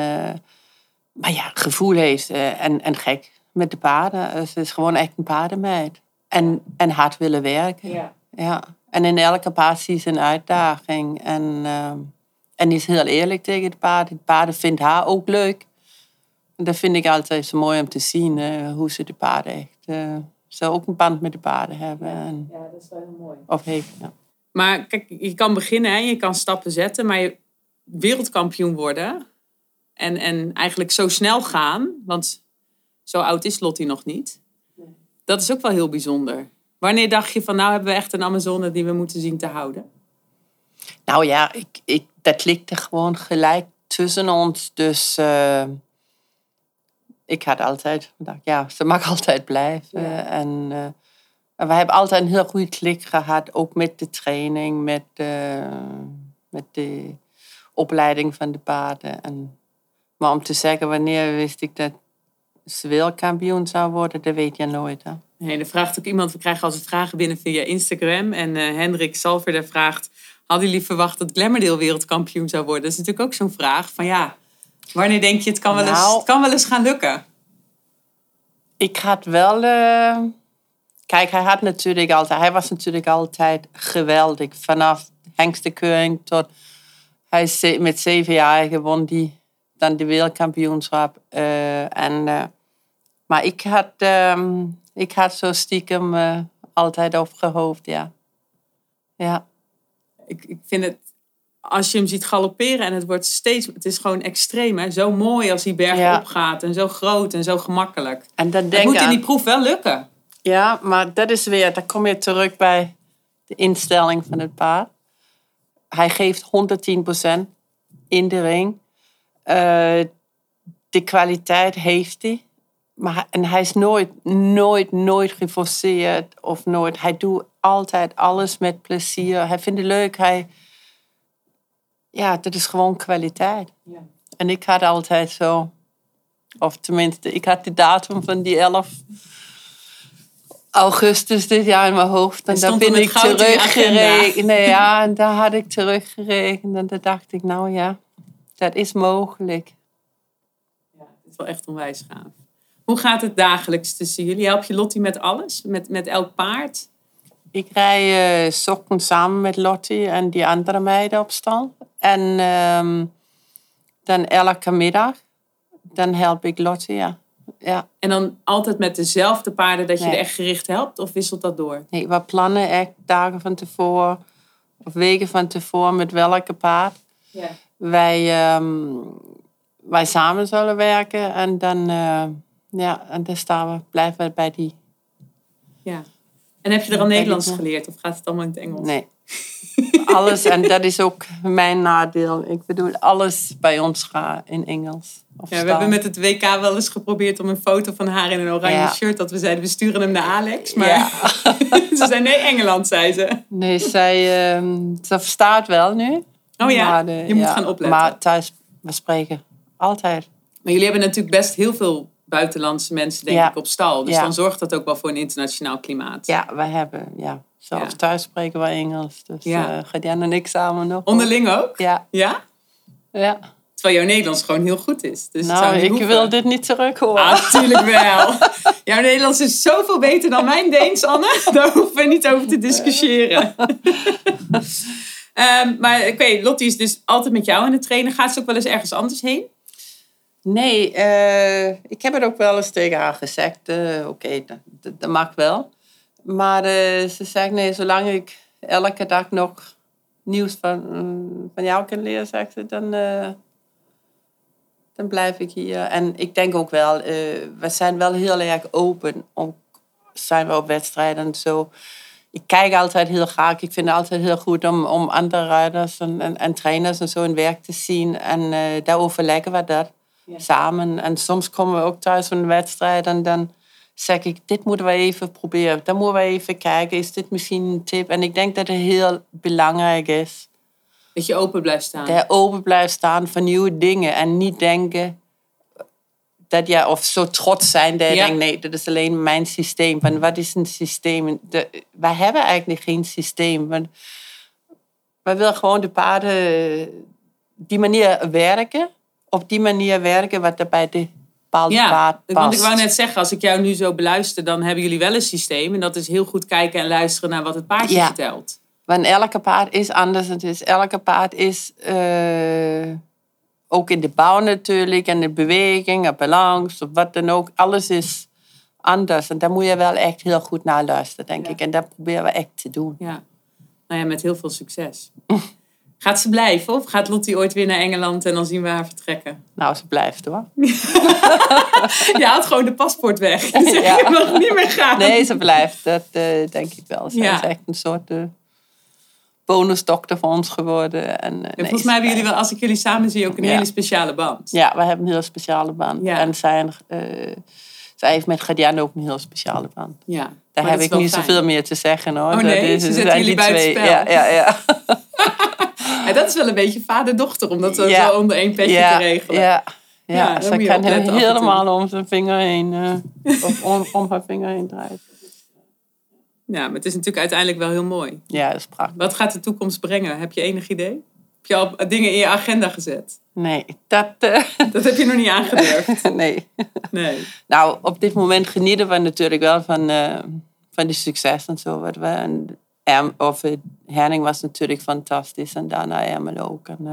maar ja, gevoel heeft. En, en gek met de paarden. Eh, Ze is gewoon echt een paardenmeid. En, en hard willen werken. Ja. En in elke paard zie ze een uitdaging. En, ehm, en die is heel eerlijk tegen de paarden. De paarden vindt haar ook leuk. En dat vind ik altijd zo mooi om te zien. eh, hoe ze de paarden echt... eh, ze ook een band met de paarden hebben. En, Ja, dat is wel heel mooi. of heeft, ja. Maar kijk, je kan beginnen, hè? je kan stappen zetten, maar je wereldkampioen worden en, en eigenlijk zo snel gaan, want zo oud is Lottie nog niet. Dat is ook wel heel bijzonder. Wanneer dacht je van nou hebben we echt een Amazone die we moeten zien te houden? Nou ja, ik, ik, dat klikte gewoon gelijk tussen ons. Dus eh, ik had altijd gedacht, ja, ze mag altijd blijven. Ja. En, eh, en we hebben altijd een heel goede klik gehad. Ook met de training, met, eh, met de opleiding van de paarden. En, maar om te zeggen wanneer wist ik dat wereldkampioen zou worden, dat weet je nooit. Hè? Nee, er vraagt ook iemand, we krijgen altijd vragen binnen via Instagram. En eh, Hendrik Salverder vraagt, hadden jullie verwacht dat Glamourdale wereldkampioen zou worden? Dat is natuurlijk ook zo'n vraag van ja, wanneer denk je het kan wel eens, Nou. het kan wel eens gaan lukken? Ik had wel. eh, Kijk, hij had natuurlijk altijd. Hij was natuurlijk altijd geweldig. Vanaf hengstenkeuring tot. Hij is met zeven jaar gewon die dan de wereldkampioenschap. eh, en, eh, maar ik had, ehm, ik had zo stiekem eh, altijd op gehoopt, ja. Ja. ik, ik vind het, als je hem ziet galopperen en het wordt steeds, het is gewoon extreem, hè? zo mooi als die berg Ja. opgaat en zo groot en zo gemakkelijk. En dan Het denk moet in die proef wel lukken. Ja, maar dat is weer, dan kom je terug bij de instelling van het paard. Hij geeft 110% in de ring. Eh, de kwaliteit heeft hij. Maar, en hij is nooit, nooit, nooit geforceerd of nooit. Hij doet altijd alles met plezier. Hij vindt het leuk. Hij, ja, dat is gewoon kwaliteit. En ik had altijd zo, of tenminste, ik had de datum van die 11 augustus dit jaar in mijn hoofd. En Hij daar ben ik teruggerekend. Nee, ja, en daar had ik teruggerekend. En toen dacht ik, nou ja, dat is mogelijk. Het is wel echt onwijs gaaf. Hoe gaat het dagelijks tussen jullie? Help je Lottie met alles? Met, met elk paard? Ik rij s ochtends samen met Lottie en die andere meiden op stal. En ehm, dan elke middag, dan help ik Lottie, ja. ja. En dan altijd met dezelfde paarden dat je Nee. er echt gericht helpt? Of wisselt dat door? Nee, we plannen echt dagen van tevoren of weken van tevoren met welke paard Ja. Wij, ehm, wij samen zullen werken. En dan, eh, ja, en dan staan we, blijven we bij die. ja. En heb je er al Nederlands geleerd? Of gaat het allemaal in het Engels? Nee, alles. En dat is ook mijn nadeel. Ik bedoel, alles bij ons gaat in Engels. Of Ja, we staan. hebben met het WK wel eens geprobeerd om een foto van haar in een oranje Ja. shirt. Dat we zeiden, we sturen hem naar Alex. Maar Ja. ze zei, nee, Engeland, zei ze. Nee, zij, ehm, ze verstaat wel nu. Oh ja, Maar de- je moet gaan opletten. Maar thuis, we spreken altijd. Maar jullie hebben natuurlijk best heel veel buitenlandse mensen, denk Ja. ik, op stal. Dus dan zorgt dat ook wel voor een internationaal klimaat. Ja, wij hebben, ja. Zelfs thuis spreken we Engels. Dus Ja. Gadian en ik samen nog. Onderling ook? Ja, Ja? ja. Terwijl jouw Nederlands gewoon heel goed is. Dus Nou, ik hoeven. wil dit niet terug horen. Ah, natuurlijk wel. Jouw Nederlands is zoveel beter dan mijn Deens, Anne. Daar hoeven we niet over te discussiëren. Ehm, maar oké, Lottie is dus altijd met jou aan het trainen. Gaat ze ook wel eens ergens anders heen? Nee, eh, ik heb het ook wel eens tegen haar gezegd. eh, Oké, dat, dat, mag wel. Maar eh, ze zegt nee, zolang ik elke dag nog nieuws van, mm, van jou kan leren, zegt ze, dan, dan blijf ik hier. En ik denk ook wel, we zijn wel heel erg open. Ook zijn we op wedstrijden en zo. Ik kijk altijd heel graag. Ik vind het altijd heel goed om, om andere rijders en, en, en trainers en zo in werk te zien. En eh, daar overleggen we dat samen. En soms komen we ook thuis van een wedstrijd en dan zeg ik, dit moeten we even proberen. Dan moeten we even kijken, is dit misschien een tip? En ik denk dat het heel belangrijk is Dat je open blijft staan. dat je open blijft staan voor nieuwe dingen. En niet denken dat je, of zo trots zijn dat je Ja. denkt, nee, dat is alleen mijn systeem. Want wat is een systeem? De, wij hebben eigenlijk geen systeem. Want wij willen gewoon de paarden die manier werken. Op die manier werken wat er bij de bepaalde Ja, paard past. want ik wou net zeggen, als ik jou nu zo beluister, dan hebben jullie wel een systeem. En dat is heel goed kijken en luisteren naar wat het paardje Ja. vertelt. Want elke paard is anders. Het is, elke paard is eh, ook in de bouw natuurlijk en de beweging, en balans of wat dan ook. Alles is anders. En daar moet je wel echt heel goed naar luisteren, denk ik. En dat proberen we echt te doen. Ja. Nou ja, met heel veel succes. Gaat ze blijven of gaat Lottie ooit weer naar Engeland en dan zien we haar vertrekken? Nou, ze blijft hoor. Je haalt gewoon de paspoort weg. Je Ja. ik mag niet meer gaan. Nee, ze blijft. Dat eh, denk ik wel. Ze Ja. is echt een soort uh, bonusdokter voor ons geworden. En, eh, nee, volgens mij hebben jullie wel, als ik jullie samen zie, ook een Ja. hele speciale band. Ja, we hebben een heel speciale band. Ja. En zijn, eh, zij heeft met Gadian ook een heel speciale band. Ja. Daar heb ik niet fijn. zoveel meer te zeggen hoor. Oh, nee? Dat is, Ze het zetten jullie buiten twee- spel. Ja, ja, ja. En dat is wel een beetje vader-dochter, om dat zo- Ja. zo onder één petje te regelen. Ja, ja. Ze kan hem helemaal om zijn vinger heen, eh, of om, om haar vinger heen draaien. Ja, maar het is natuurlijk uiteindelijk wel heel mooi. Ja, dat is prachtig. Wat gaat de toekomst brengen? Heb je enig idee? Heb je al dingen in je agenda gezet? Nee, dat... eh, Dat heb je nog niet aangedurfd. nee. Nee. Nou, op dit moment genieten we natuurlijk wel van, eh, van die succes en zo. Wat we, en, of, eh, Herning was natuurlijk fantastisch. En daarna Ermelo ook. En uh,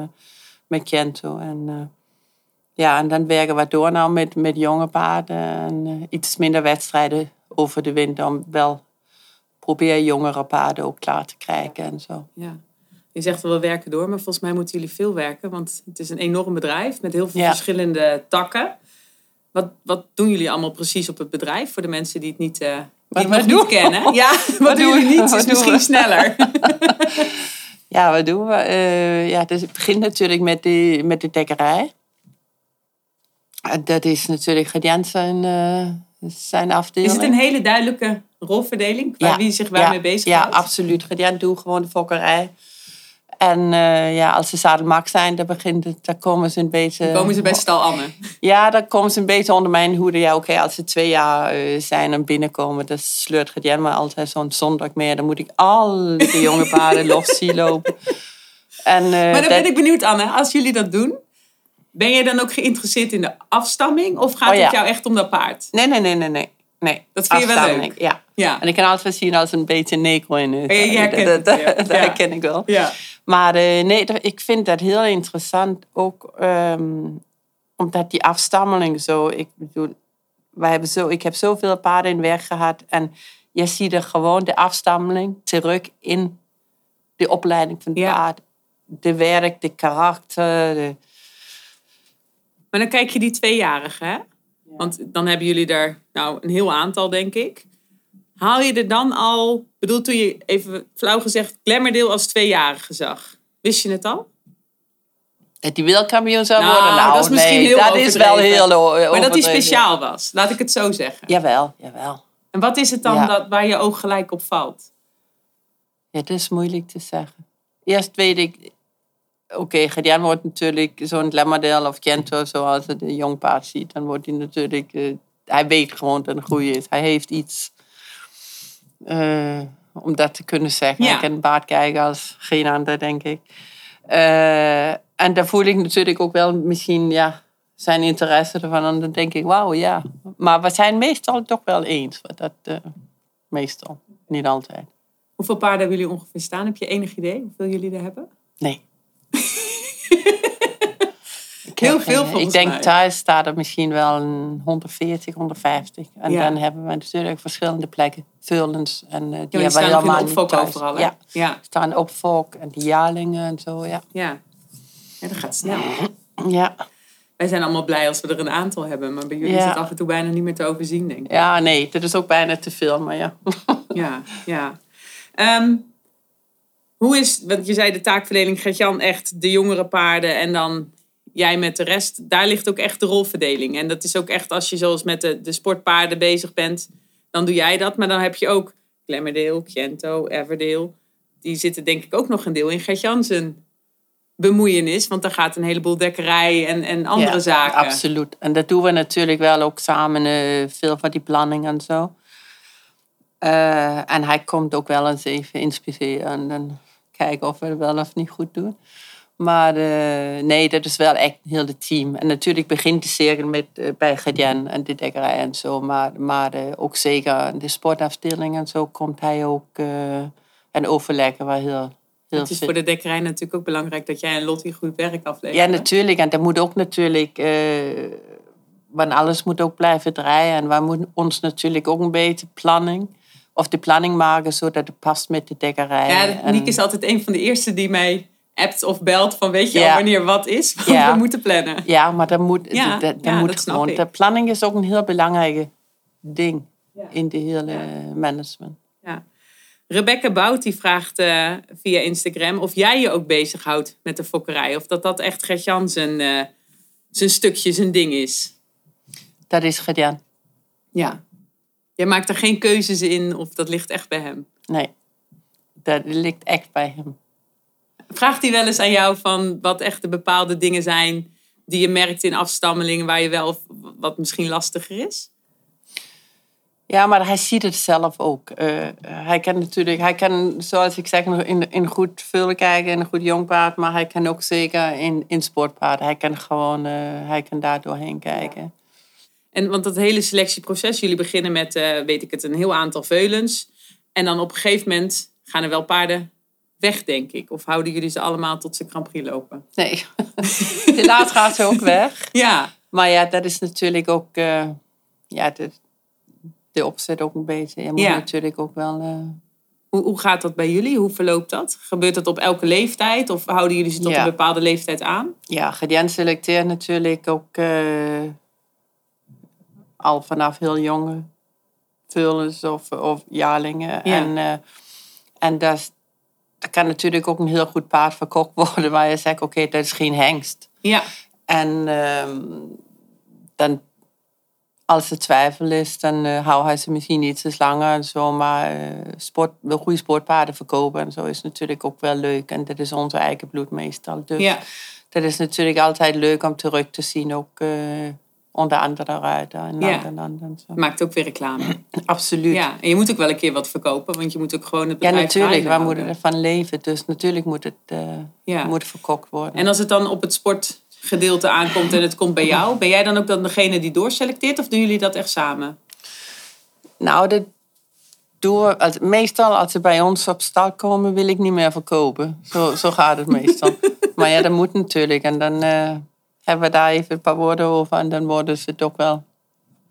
met Kento. En, ja, en dan werken we door nou met, met jonge paarden. En iets minder wedstrijden over de winter. Om wel proberen jongere paarden ook klaar te krijgen en zo. Ja. Je zegt wel we werken door, maar volgens mij moeten jullie veel werken. Want het is een enorm bedrijf met heel veel Ja. verschillende takken. Wat, wat doen jullie allemaal precies op het bedrijf voor de mensen die het niet, eh die Wat doen? kennen? Ja, wat, doen jullie niet? Is misschien we? sneller. Ja, wat doen we? Eh, ja, dus het begint natuurlijk met, die, met de dekkerij. En Dat is natuurlijk Gedian zijn, eh, zijn Is afdeling. het een hele duidelijke rolverdeling qua wie zich waarmee ja, bezig Ja, houdt? absoluut. Gedian doet gewoon de fokkerij. En eh, ja, als ze zadelmak zijn, dan, begint het, dan komen ze een beetje... Dan komen ze bij Stal Anne. Ja, dan komen ze een beetje onder mijn hoede. Ja, oké, als ze twee jaar eh, zijn en binnenkomen, dan sleurt Gedian me altijd zo'n zondag mee. Dan moet ik al die jonge paarden los zien lopen. En, eh, Maar dan dat- ben ik benieuwd, Anne, als jullie dat doen, ben je dan ook geïnteresseerd in de afstamming? Of gaat Oh, ja. het jou echt om dat paard? Nee, nee, nee, nee, nee. nee. Dat vind je wel leuk? Ja. Ja. En ik kan altijd zien als een beetje negro in het. Ja, dat, ja. dat herken ik wel. Ja. Maar eh, nee, ik vind dat heel interessant. Ook ehm, omdat die afstammeling zo... Ik bedoel, wij hebben zo, ik heb zoveel paarden in werk gehad. En je ziet er gewoon de afstammeling terug in de opleiding van het Ja. paard. De werk, de karakter. De, Maar dan kijk je die tweejarigen, hè? Want dan hebben jullie er nou een heel aantal, denk ik. Haal je er dan al bedoel, toen je even flauw gezegd Glamourdale als tweejarige zag. Wist je het al? Dat die wereldkampioen zou Nou, worden? Nou, dat is misschien nee, heel dat is wel heel o- Maar dat hij overdreven. speciaal was. Laat ik het zo zeggen. Jawel, jawel. En wat is het dan Ja. dat, waar je oog gelijk op valt? Ja, dat is moeilijk te zeggen. Eerst weet ik... Oké, Gedian wordt natuurlijk zo'n Glamourdale of Gento, zoals het een jong paard ziet. Dan wordt hij natuurlijk... eh, hij weet gewoon dat het een goeie is. Hij heeft iets eh, om dat te kunnen zeggen. Ja. Hij kan baard kijken als geen ander, denk ik. Eh, en daar voel ik natuurlijk ook wel misschien ja, zijn interesse ervan. En dan denk ik, wauw, ja. Maar we zijn meestal toch wel eens. Dat, eh, meestal, niet altijd. Hoeveel paarden hebben jullie ongeveer staan? Heb je enig idee hoeveel jullie er hebben? Nee. Ik Heel veel eh, volgens Ik denk mij. thuis staat er misschien wel een 140, 150. En Ja. dan hebben we natuurlijk verschillende plekken. Veulens. En eh, die Ja, die staan we in thuis. overal, hè? Ja, Ja, staan op volk en die jaarlingen en zo, ja. ja. ja dat gaat snel. Ja, Wij zijn allemaal blij als we er een aantal hebben. Maar bij jullie is het af en toe bijna niet meer te overzien, denk ik. ja nee, dat is ook bijna te veel, maar ja. Ja, ja. Ehm, hoe is, want je zei de taakverdeling, Gert-Jan echt de jongere paarden en dan jij met de rest. Daar ligt ook echt de rolverdeling. En dat is ook echt als je zoals met de, de sportpaarden bezig bent, dan doe jij dat. Maar dan heb je ook Glamourdale, Gento, Everdale. Die zitten denk ik ook nog een deel in Gert-Jan zijn bemoeienis. Want daar gaat een heleboel dekkerij en, en andere ja, zaken. Absoluut. En dat doen we natuurlijk wel ook samen, eh, veel van die planning en zo. Eh, en hij komt ook wel eens even inspiceren en kijken of we het wel of niet goed doen. Maar eh, nee, dat is wel echt heel het team. En natuurlijk begint de cirkel met, eh, bij Gedian en de dekkerij en zo. Maar, maar eh, ook zeker de sportafdeling en zo komt hij ook en overleggen wel heel, heel Het is veel. voor de dekkerij natuurlijk ook belangrijk dat jij en Lottie goed werk Ja, afleveren. natuurlijk. En dat moet ook natuurlijk... want alles moet ook blijven draaien. En wij moeten ons natuurlijk ook een beetje planning... Of de planning maken zodat het past met de dekkerij. Ja, Niek is altijd een van de eerste die mij appt of belt van weet je al wanneer wat is, want Ja. we moeten plannen. Ja, maar dat moet, Ja, dat, dat ja, moet dat gewoon... De planning is ook een heel belangrijk ding in de hele management. Ja. Rebecca Bout die vraagt eh, via Instagram of jij je ook bezighoudt met de fokkerij. Of dat dat echt Gert-Jan zijn, eh, zijn stukje, zijn ding is. Dat is gedaan. Ja. Jij maakt er geen keuzes in of dat ligt echt bij hem. Nee, dat ligt echt bij hem. Vraagt hij wel eens aan jou van wat echt de bepaalde dingen zijn die je merkt in afstammelingen waar je wel wat misschien lastiger is? Ja, maar hij ziet het zelf ook. Eh, hij kan natuurlijk, hij kan, zoals ik zeg, in, in goed vullen kijken, in een goed jong paard, maar hij kan ook zeker in, in sportpaard. Hij kan gewoon, eh, hij kan daar doorheen kijken. En want dat hele selectieproces, jullie beginnen met, eh, weet ik het, een heel aantal veulens. En dan op een gegeven moment gaan er wel paarden weg, denk ik. Of houden jullie ze allemaal tot ze Grand Prix lopen? Nee, helaas gaat ze ook weg. Ja, Maar ja, dat is natuurlijk ook, eh, ja, de, de opzet ook een beetje. Je moet Ja. natuurlijk ook wel... eh, hoe, hoe gaat dat bij jullie? Hoe verloopt dat? Gebeurt dat op elke leeftijd? Of houden jullie ze tot Ja. een bepaalde leeftijd aan? Ja, Gedian selecteert natuurlijk ook eh, al vanaf heel jonge vullers of, of jaarlingen. Ja. En, en dat, dat kan natuurlijk ook een heel goed paard verkocht worden waar je zegt, oké, dat is geen hengst. Ja, En ehm, dan, als er twijfel is, dan eh hou hij ze misschien iets langer en zo. Maar eh, sport, goede sportpaarden verkopen en zo is natuurlijk ook wel leuk. En dat is onze eigen bloed meestal. Dus ja. dat is natuurlijk altijd leuk om terug te zien, ook eh, onder andere ruiten en Ja. en Zo. Maakt ook weer reclame. Absoluut. Ja, Ja, en je moet ook wel een keer wat verkopen, want je moet ook gewoon het bedrijf natuurlijk. draaiende Wij moeten ervan leven. Dus natuurlijk moet het eh, Ja. moet verkocht worden. En als het dan op het sportgedeelte aankomt en het komt bij jou, ben jij dan ook dan degene die doorselecteert of doen jullie dat echt samen? Nou, dat we, als, meestal als ze bij ons op stal komen, wil ik niet meer verkopen. Zo, zo gaat het meestal. maar ja, dat moet natuurlijk. En dan eh, hebben we daar even een paar woorden over. En dan worden ze toch wel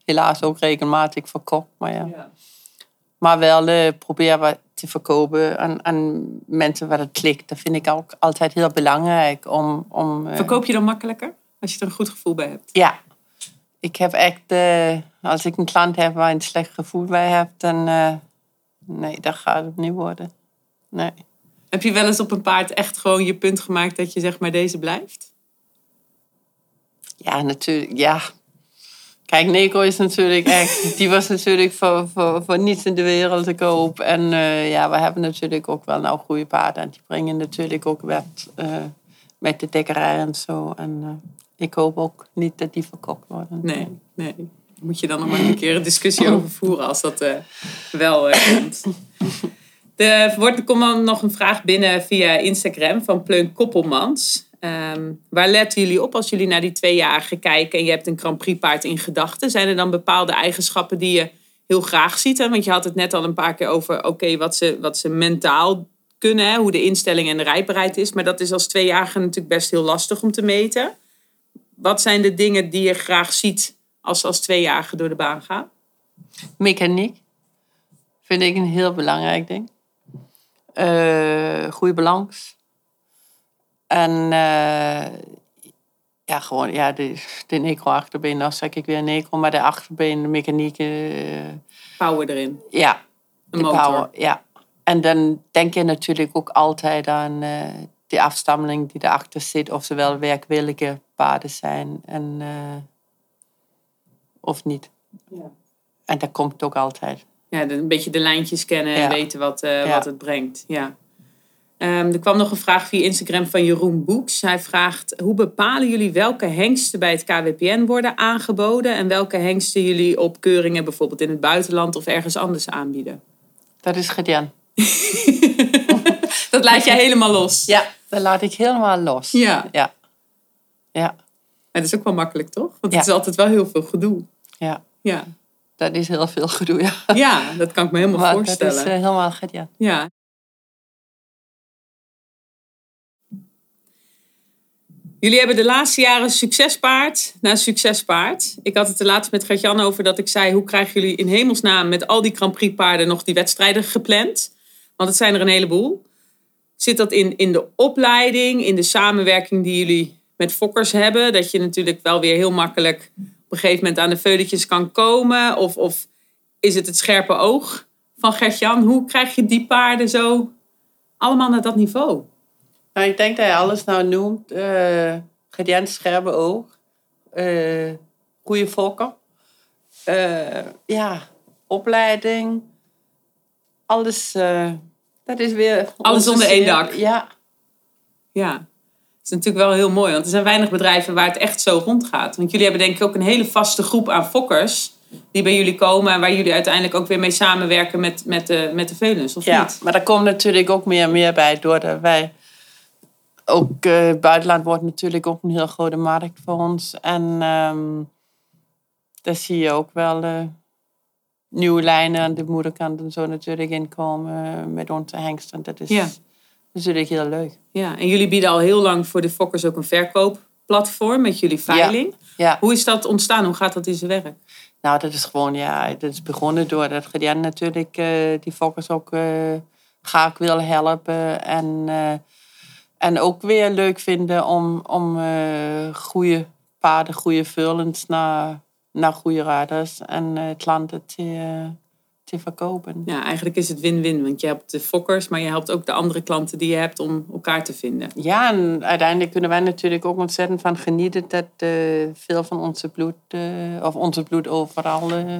helaas ook regelmatig verkocht. Maar, ja. maar wel eh, proberen we te verkopen aan, aan mensen waar het klikt. Dat vind ik ook altijd heel belangrijk. Om, om, eh, Verkoop je dan makkelijker als je er een goed gevoel bij hebt? ja. Ik heb echt, eh, als ik een klant heb waar een slecht gevoel bij heb, dan, nee, dat gaat het niet worden. Nee. Heb je wel eens op een paard echt gewoon je punt gemaakt dat je zeg maar deze blijft? Ja, natuurlijk. Ja. Kijk, Nico is natuurlijk echt... Die was natuurlijk voor, voor, voor niets in de wereld te koop. En eh, ja, we hebben natuurlijk ook wel nou goede paarden. En die brengen natuurlijk ook wat eh, met de dekkerij en zo. En eh, ik hoop ook niet dat die verkocht worden. Nee, nee. Moet je dan nog maar een keer een discussie over voeren als dat wel komt. Er wordt, er komt nog een vraag binnen via Instagram van Pleun Koppelmans. Ehm, waar letten jullie op als jullie naar die tweejarige kijken en je hebt een Grand Prix paard in gedachten? Zijn er dan bepaalde eigenschappen die je heel graag ziet? Want je had het net al een paar keer over oké, wat, ze, wat ze mentaal kunnen, hè? hoe de instelling en de rijbaarheid is. Maar dat is als tweejarige natuurlijk best heel lastig om te meten. Wat zijn de dingen die je graag ziet als ze als tweejarige door de baan gaan? Mechaniek vind ik een heel belangrijk ding. Eh, goede balans. En eh, ja, gewoon ja, de, de necro-achterbeen, zeg ik weer necro, maar de achterbeen, de mechaniek, eh, Power erin. ja, Een de motor. power, ja. En dan denk je natuurlijk ook altijd aan eh die afstammeling die erachter zit, of ze wel werkwillige paarden zijn en, of niet. Ja. En dat komt ook altijd. Ja, een beetje de lijntjes kennen en Ja. weten wat, Ja. wat het brengt. Ja. Ehm, er kwam nog een vraag via Instagram van Jeroen Boeks. Hij vraagt, hoe bepalen jullie welke hengsten bij het KWPN worden aangeboden... en welke hengsten jullie op keuringen bijvoorbeeld in het buitenland of ergens anders aanbieden? Dat is gedaan. Dat laat jij helemaal los. Ja, dat laat ik helemaal los. Ja. Ja. Ja, Het is ook wel makkelijk, toch? Want Ja. het is altijd wel heel veel gedoe. ja. Ja, Dat is heel veel gedoe, ja. ja dat kan ik me helemaal Maar dat voorstellen. is eh, helemaal gedaan. Ja. Jullie hebben de laatste jaren succespaard na succespaard. Ik had het er laatst met Gert-Jan over dat ik zei... hoe krijgen jullie in hemelsnaam met al die Grand Prix paarden nog die wedstrijden gepland? Want het zijn er een heleboel. Zit dat in, in de opleiding, in de samenwerking die jullie met fokkers hebben? Dat je natuurlijk wel weer heel makkelijk op een gegeven moment aan de veuletjes kan komen? Of, of is het het scherpe oog van Gert-Jan? Hoe krijg je die paarden zo allemaal naar dat niveau? Nou, ik denk dat je alles nou noemt. eh gedaan scherpe oog. eh goede fokker. eh, ja, opleiding. Alles, dat is weer... Alles onder één dak. Ja, Ja, dat is natuurlijk wel heel mooi. Want er zijn weinig bedrijven waar het echt zo rondgaat. Want jullie hebben denk ik ook een hele vaste groep aan fokkers... die bij jullie komen en waar jullie uiteindelijk ook weer mee samenwerken met, met, de, met de Velens, of ja, niet? maar daar komt natuurlijk ook meer en meer bij. Doordat wij... Ook eh, het buitenland wordt natuurlijk ook een heel grote markt voor ons. En ehm daar zie je ook wel eh, nieuwe lijnen aan de moederkant en zo natuurlijk inkomen eh, met onze hengsten. Dat is Ja. natuurlijk heel leuk. Ja, en jullie bieden al heel lang voor de fokkers ook een verkoopplatform met jullie veiling. Ja, Hoe is dat ontstaan? Hoe gaat dat in zijn werk? nou dat is gewoon, ja, dat is begonnen door dat Gedian natuurlijk eh, die fokkers ook eh, graag wil helpen. En, eh, en ook weer leuk vinden om, om eh, goede paarden, goede vullens naar, naar goede rijders en eh, klanten te, te verkopen. Ja, eigenlijk is het win-win. Want je helpt de fokkers, maar je helpt ook de andere klanten die je hebt om elkaar te vinden. Ja, en uiteindelijk kunnen wij natuurlijk ook ontzettend van genieten dat eh, veel van onze bloed, of onze bloed overal, eh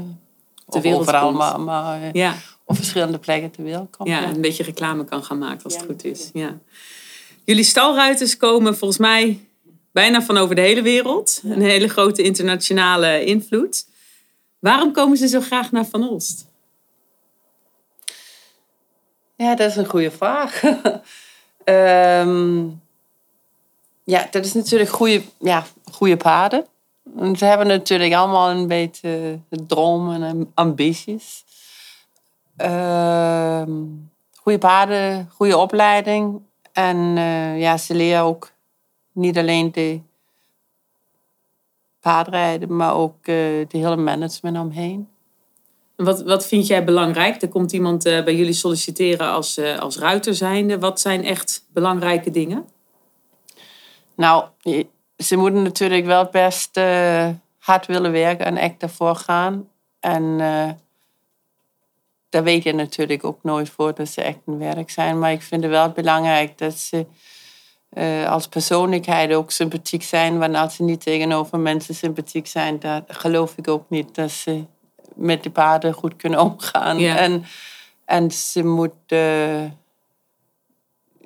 of wereld overal komt. maar, maar Ja, op verschillende plekken ter wereld komt. ja, ja. een beetje reclame kan gaan maken als het goed is. Ja. Jullie stalruiters komen volgens mij bijna van over de hele wereld. Een hele grote internationale invloed. Waarom komen ze zo graag naar Van Olst? Ja, dat is een goede vraag. Ehm, ja, dat is natuurlijk goede, ja, goede paarden. En ze hebben natuurlijk allemaal een beetje dromen en ambities. Ehm goede paarden, goede opleiding. En eh, ja, ze leren ook niet alleen de paardrijden, maar ook eh, de hele management omheen. En Wat, wat vind jij belangrijk? Er komt iemand eh, bij jullie solliciteren als, als ruiter zijnde. Wat zijn echt belangrijke dingen? Nou, ze moeten natuurlijk wel best hard willen werken en echt ervoor gaan. En daar weet je natuurlijk ook nooit voor dat ze echt een werk zijn. Maar ik vind het wel belangrijk dat ze uh, als persoonlijkheid ook sympathiek zijn. Want als ze niet tegenover mensen sympathiek zijn, dan geloof ik ook niet dat ze met de paarden goed kunnen omgaan. Ja. En, en ze moeten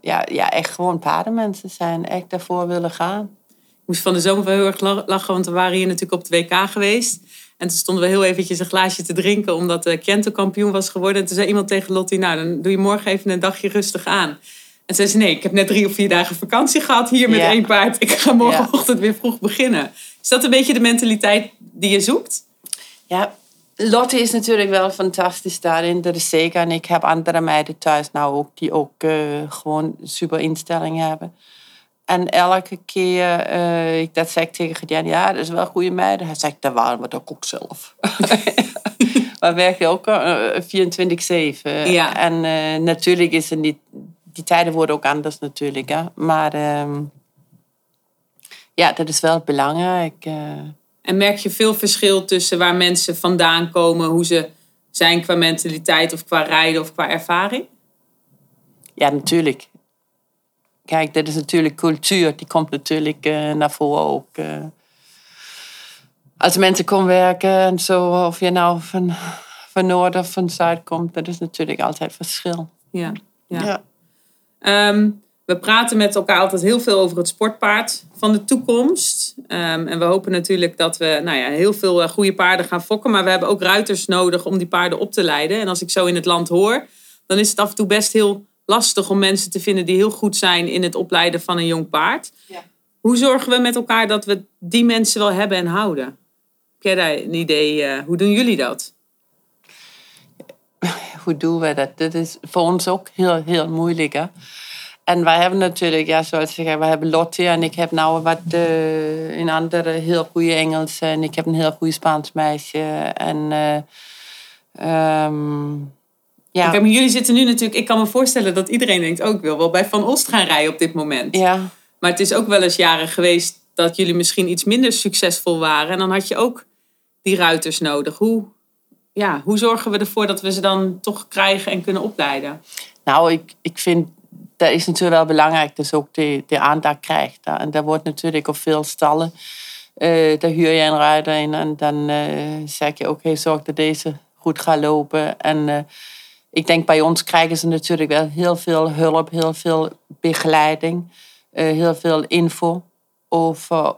ja, ja, echt gewoon paardenmensen zijn. Echt daarvoor willen gaan. Moest van de zomer wel heel erg la- lachen, want we waren hier natuurlijk op het WK geweest. En toen stonden we heel eventjes een glaasje te drinken, omdat de Kento kampioen was geworden. En toen zei iemand tegen Lottie, nou, dan doe je morgen even een dagje rustig aan. En zei ze, nee, ik heb net drie of vier dagen vakantie gehad hier met Ja. één paard. Ik ga morgenochtend weer vroeg beginnen. Is dat een beetje de mentaliteit die je zoekt? Ja, Lotte is natuurlijk wel fantastisch daarin. Dat is zeker. En ik heb andere meiden thuis nou ook die ook eh, gewoon super instellingen hebben. En elke keer, eh, ik dat zei ik tegen Gedian, ja, dat is wel goede meiden. Hij zegt, dat waren we toch ook zelf. we werken ook eh, 24-7. Ja. En eh, natuurlijk is het niet, die tijden worden ook anders natuurlijk. Hè? Maar ehm, ja, dat is wel belangrijk. En merk je veel verschil tussen waar mensen vandaan komen, hoe ze zijn qua mentaliteit of qua rijden of qua ervaring? Ja, natuurlijk. Kijk, dat is natuurlijk cultuur. Die komt natuurlijk eh, naar voren ook. eh. als mensen komen werken en zo, of je nou van, van Noord of van Zuid komt, dat is natuurlijk altijd verschil. Ja. ja. Ehm, we praten met elkaar altijd heel veel over het sportpaard van de toekomst. Ehm, en we hopen natuurlijk dat we nou ja, heel veel eh, goede paarden gaan fokken. Maar we hebben ook ruiters nodig om die paarden op te leiden. En als ik zo in het land hoor, dan is het af en toe best heel lastig om mensen te vinden die heel goed zijn in het opleiden van een jong paard. Ja. Hoe zorgen we met elkaar dat we die mensen wel hebben en houden? Heb jij daar een idee? eh, hoe doen jullie dat? Hoe doen we dat? Dat is voor ons ook heel, heel moeilijk. Hè? En wij hebben natuurlijk, ja, zoals ik zeg, we hebben Lotte en ik heb nou wat eh, een andere heel goede Engels en ik heb een heel goede Spaans meisje. En eh, ehm, ja. Kijk, maar jullie zitten nu natuurlijk... Ik kan me voorstellen dat iedereen denkt... ook wil wel bij Van Ost gaan rijden op dit moment. ja. Maar het is ook wel eens jaren geweest... dat jullie misschien iets minder succesvol waren. En dan had je ook die ruiters nodig. Hoe, ja, hoe zorgen we ervoor dat we ze dan toch krijgen en kunnen opleiden? Nou, ik, ik vind dat is natuurlijk wel belangrijk dat ze ook de, de aandacht krijgt. hè. En daar wordt natuurlijk op veel stallen. eh daar huur je een ruiter in en dan eh, zeg je ook, hey, zorg dat deze goed gaat lopen. En eh, ik denk bij ons krijgen ze natuurlijk wel heel veel hulp, heel veel begeleiding, eh, heel veel info over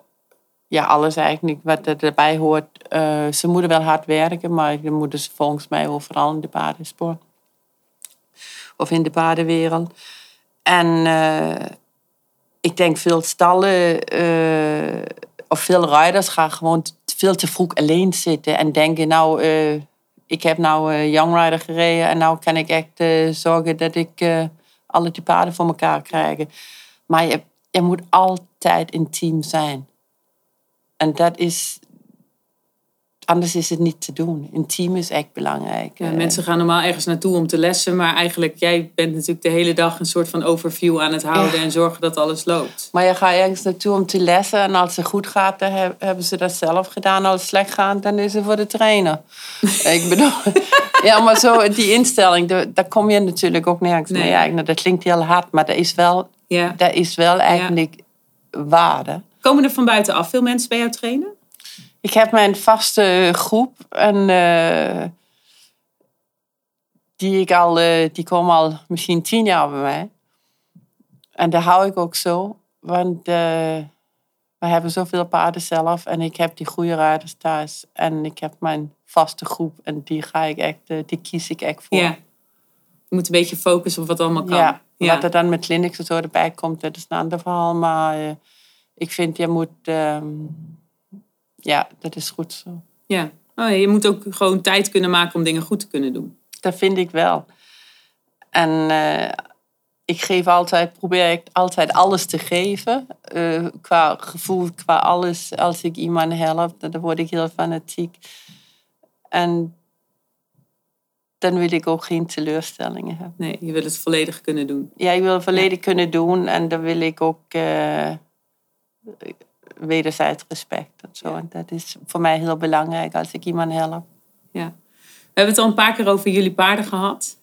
ja, alles eigenlijk wat er erbij hoort. Eh, ze moeten wel hard werken, maar dan moeten ze volgens mij overal in de paardensport of in de paardenwereld. En eh, ik denk veel stallen of veel rijders gaan gewoon veel te vroeg alleen zitten en denken, nou, ik heb nou eh Young Rider gereden en nou kan ik echt eh, zorgen dat ik eh, alle die paarden voor elkaar krijg. Maar je, moet altijd een team zijn. En dat is, anders is het niet te doen. Een team is echt belangrijk. Ja, Eh, mensen gaan normaal ergens naartoe om te lessen. Maar eigenlijk, jij bent natuurlijk de hele dag een soort van overview aan het houden. Ja. En zorgen dat alles loopt. Maar je gaat ergens naartoe om te lessen. En als het goed gaat, dan heb- hebben ze dat zelf gedaan. Als het slecht gaat, dan is het voor de trainer. ik bedoel... Ja, maar zo, die instelling, daar, daar kom je natuurlijk ook nergens Nee. mee. Eigenlijk. Dat klinkt heel hard, maar dat is wel, Ja. dat is wel eigenlijk waarde. Komen er van buitenaf veel mensen bij jou trainen? Ik heb mijn vaste groep en eh, die, ik al, eh, die komen al misschien tien jaar bij mij. En daar hou ik ook zo, want eh, we hebben zoveel paarden zelf en ik heb die goede rijders thuis. En ik heb mijn vaste groep en die, ga ik echt, die kies ik echt voor. Ja. Je moet een beetje focussen op wat allemaal kan. Ja, Ja. wat er dan met clinics en zo erbij komt, dat is een ander verhaal. Maar ik vind, je moet... ehm, ja, dat is goed zo. Ja. Oh, je moet ook gewoon tijd kunnen maken om dingen goed te kunnen doen. Dat vind ik wel. En eh, ik geef altijd, probeer ik altijd alles te geven. eh, qua gevoel, qua alles. Als ik iemand help, dan word ik heel fanatiek. En dan wil ik ook geen teleurstellingen hebben. Nee, je wil het volledig kunnen doen. Ja, ik wil het volledig kunnen doen en dan wil ik ook eh wederzijds respect zo. En dat is voor mij heel belangrijk als ik iemand help. Ja. hebben het al een paar keer over jullie paarden gehad.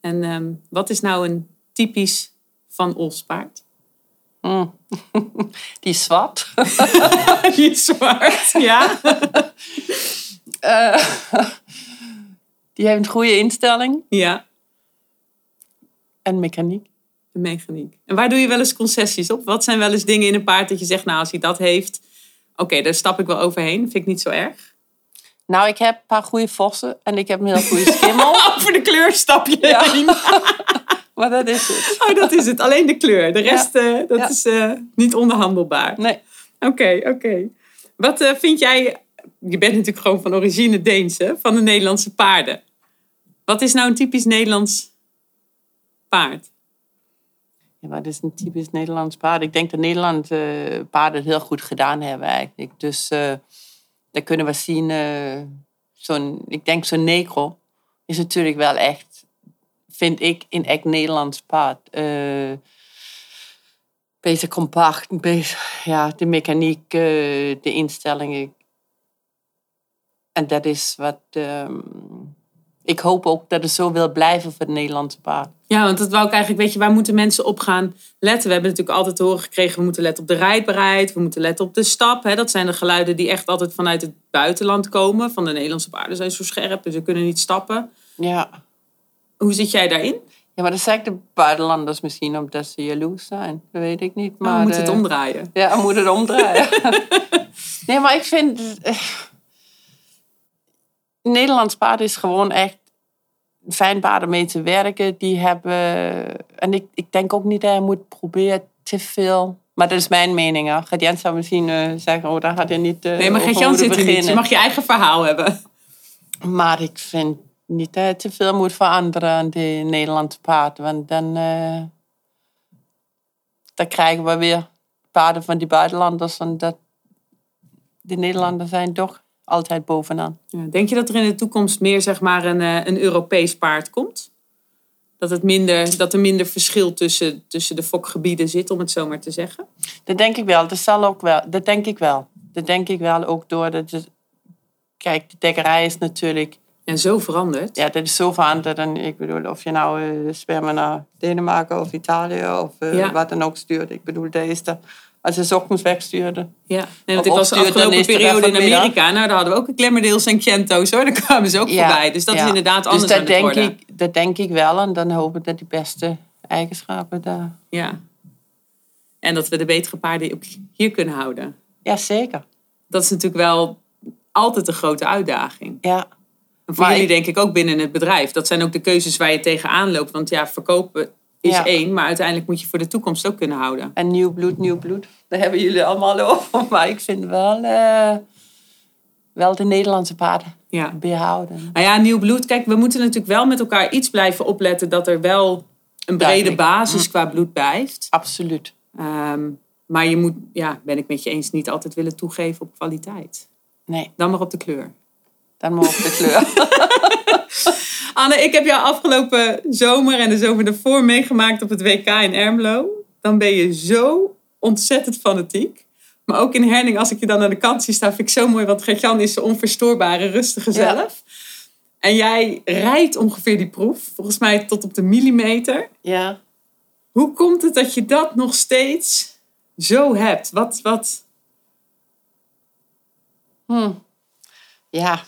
En ehm, wat is nou een typisch Van Os paard? Mm. Die is zwart. Die is zwart, ja. Eh, die heeft een goede instelling Ja, en mechaniek. de mechaniek. En waar doe je wel eens concessies op? Wat zijn wel eens dingen in een paard dat je zegt, nou als hij dat heeft, oké, daar stap ik wel overheen. Vind ik niet zo erg. Nou, ik heb een paar goede vossen en ik heb een heel goede schimmel. Over de kleur stap je Ja. heen. maar dat is het. Oh, dat is het. Alleen de kleur. De rest, eh, dat Ja. is eh, niet onderhandelbaar. Nee. Oké, oké. Wat eh, vind jij... Je bent natuurlijk gewoon van origine Deens, hè? Van de Nederlandse paarden. Wat is nou een typisch Nederlands paard? Ja, dat is een typisch Nederlands paard. Ik denk dat Nederland eh, paarden het heel goed gedaan hebben eigenlijk. Dus eh daar kunnen we zien, eh, zo'n, ik denk zo'n negro is natuurlijk wel echt, vind ik, een echt Nederlands paard. Beetje compact, beetje, ja, de mechaniek, de instellingen. En dat is wat, ehm, ik hoop ook dat het zo wil blijven voor het Nederlandse paard. Ja, want dat wou ik eigenlijk, weet je, waar moeten mensen op gaan letten? We hebben natuurlijk altijd te horen gekregen, we moeten letten op de rijdbaarheid, we moeten letten op de stap. Hè? Dat zijn de geluiden die echt altijd vanuit het buitenland komen. Van de Nederlandse paarden zijn zo scherp en ze kunnen niet stappen. Ja. Hoe zit jij daarin? Ja, maar dat zeggen de buitenlanders misschien omdat ze jaloers zijn. Dat weet ik niet. Maar Maar we moeten de- het omdraaien. Ja, we moeten het omdraaien. nee, maar ik vind... eh, Nederlands paard is gewoon echt fijn paarden mee te werken. Die hebben... En ik, ik denk ook niet dat je moet proberen te veel... Maar dat is mijn mening. Hè. Gaat Jens zou misschien eh, zeggen, oh, daar had je niet eh Nee, maar Gert-Jan zit er niet. Je mag je eigen verhaal hebben. Maar ik vind niet dat je te veel moet veranderen aan de Nederlandse paard. Want dan, eh, dan krijgen we weer paarden van die buitenlanders. En dat, de Nederlanders zijn toch altijd bovenaan. Ja, denk je dat er in de toekomst meer zeg maar, een, eh, een Europees paard komt? Dat, het minder, dat er minder verschil tussen, tussen de fokgebieden zit, om het zo maar te zeggen? Dat denk ik wel. Dat zal ook wel. Dat denk ik wel. Dat denk ik wel ook door dat... het- kijk, de dekkerij is natuurlijk... En zo veranderd. Ja, dat is zo veranderd. En ik bedoel, of je nou sperma naar Denemarken of Italië of eh, Ja. wat dan ook stuurt. Ik bedoel, deze... Als je 's ochtends wegstuurde, Ja, nee, want Of ik was de afgelopen er periode in. Amerika. Nou, daar hadden we ook een Glemmerdales en Kento's hoor. Daar kwamen ze ook voorbij. Dus dat is inderdaad anders dus dat denk worden. ik, dat denk ik wel. En dan hoop ik dat die beste eigenschappen daar... Ja. En dat we de betere paarden ook hier kunnen houden. Ja, zeker. Dat is natuurlijk wel altijd een grote uitdaging. Ja, En voor Maar jullie ik- denk ik ook binnen het bedrijf. Dat zijn ook de keuzes waar je tegenaan loopt. Want ja, verkopen is Ja. één. Maar uiteindelijk moet je voor de toekomst ook kunnen houden. en nieuw bloed, nieuw bloed. Daar hebben jullie allemaal over. Maar ik vind wel, eh, wel de Nederlandse paarden Ja. behouden. Nou ja, nieuw bloed. Kijk, we moeten natuurlijk wel met elkaar iets blijven opletten. Dat er wel een brede Duidelijk. basis qua bloed blijft. Absoluut. Ehm, maar je moet, ja, ben ik met je eens, niet altijd willen toegeven op kwaliteit. Nee, Dan maar op de kleur. dan maar op de kleur. Anne, ik heb jou afgelopen zomer en de zomer daarvoor meegemaakt op het WK in Ermelo. Dan ben je zo ontzettend fanatiek. Maar ook in Herning, als ik je dan aan de kant zie staan, vind ik zo mooi. Want Gert-Jan is de onverstoorbare, rustige Ja. zelf. En jij rijdt ongeveer die proef, volgens mij tot op de millimeter. ja. Hoe komt het dat je dat nog steeds zo hebt? Wat, wat... Hm. Ja.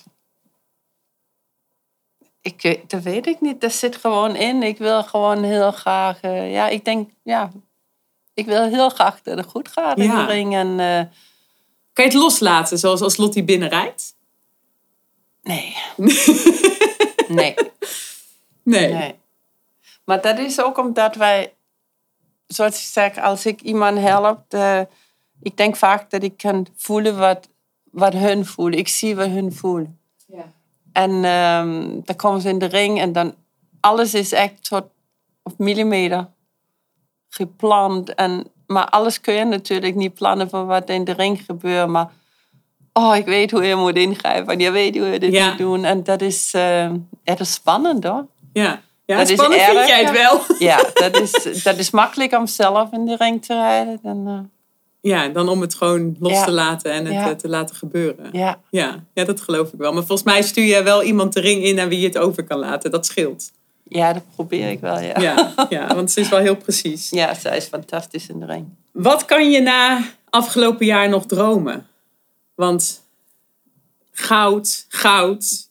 Ik, weet- dat weet ik niet. Dat zit gewoon in. Ik wil gewoon heel graag... eh, ja, ik denk... Ja, ik wil heel graag dat het goed gaat in Ja. de ring. En eh, Kan je het loslaten, zoals als Lottie binnenrijdt? nee. nee. Nee. Nee. Maar dat is ook omdat wij, zoals ik zeg, als ik iemand help, eh, ik denk vaak dat ik kan voelen wat, wat hun voelen. Ik zie wat hun voelen. En ehm, dan komen ze in de ring en dan alles is echt tot op millimeter gepland. En, maar alles kun je natuurlijk niet plannen van wat in de ring gebeurt. Maar oh, ik weet hoe je moet ingrijpen. En je weet hoe je dit Ja. moet doen. En dat is, eh, dat is spannend hoor. Ja, ja Dat is spannend vind erg, jij het wel. Ja, dat is, dat is makkelijk om zelf in de ring te rijden. Dan, Ja, dan om het gewoon los Ja. te laten en het Ja. eh, te laten gebeuren. Ja, Ja, ja, dat geloof ik wel. Maar volgens mij stuur je wel iemand de ring in aan wie je het over kan laten. Dat scheelt. ja dat probeer ik wel, ja. Ja, ja want ze is wel heel precies. Ja, zij is fantastisch in de ring. Wat kan je na afgelopen jaar nog dromen? Want goud, goud,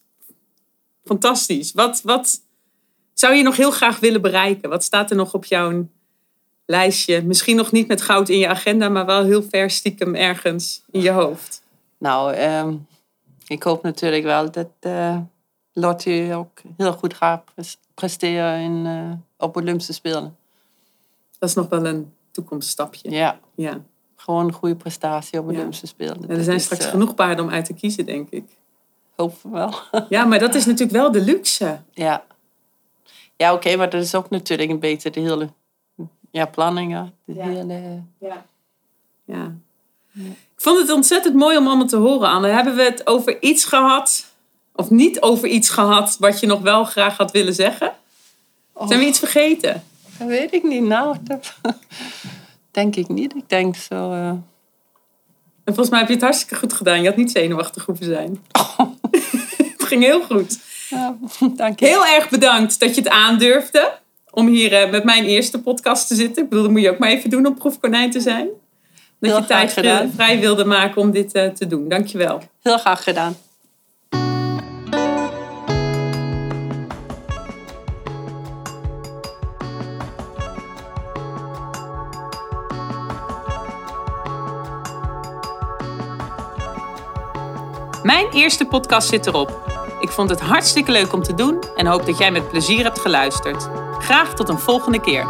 fantastisch. Wat, wat zou je nog heel graag willen bereiken? Wat staat er nog op jouw lijstje? Misschien nog niet met goud in je agenda, maar wel heel ver stiekem ergens in je hoofd. Nou, ehm, ik hoop natuurlijk wel dat Lottie ook heel goed gaat pres- presteren in, eh, op Olympische Spelen. Dat is nog wel een toekomststapje. Ja, Ja. gewoon een goede prestatie op Ja. Olympische Spelen. En er Dat zijn is, straks eh, genoeg paarden om uit te kiezen, denk ik. We wel. Ja, maar dat is natuurlijk wel de luxe. ja, ja oké, maar dat is ook natuurlijk een beetje de hele ja, planningen. De Ja. hele, Ja. ja. Ik vond het ontzettend mooi om allemaal te horen, Anne. Hebben we het over iets gehad, of niet over iets gehad, wat je nog wel graag had willen zeggen? Zijn we iets vergeten? dat weet ik niet. Nou, dat denk ik niet. Ik denk zo... eh, En volgens mij heb je het hartstikke goed gedaan. Je had niet zenuwachtig hoeven zijn. het ging heel goed. ja, dank je. Heel erg bedankt dat je het aandurfde om hier eh, met mijn eerste podcast te zitten. Ik bedoel, dat moet je ook maar even doen om proefkonijn te zijn. Dat Heel je tijd graag gedaan. vrij- vrij wilde maken om dit eh, te doen. Dankjewel. Heel graag gedaan. Mijn eerste podcast zit erop. Ik vond het hartstikke leuk om te doen en hoop dat jij met plezier hebt geluisterd. Graag tot een volgende keer.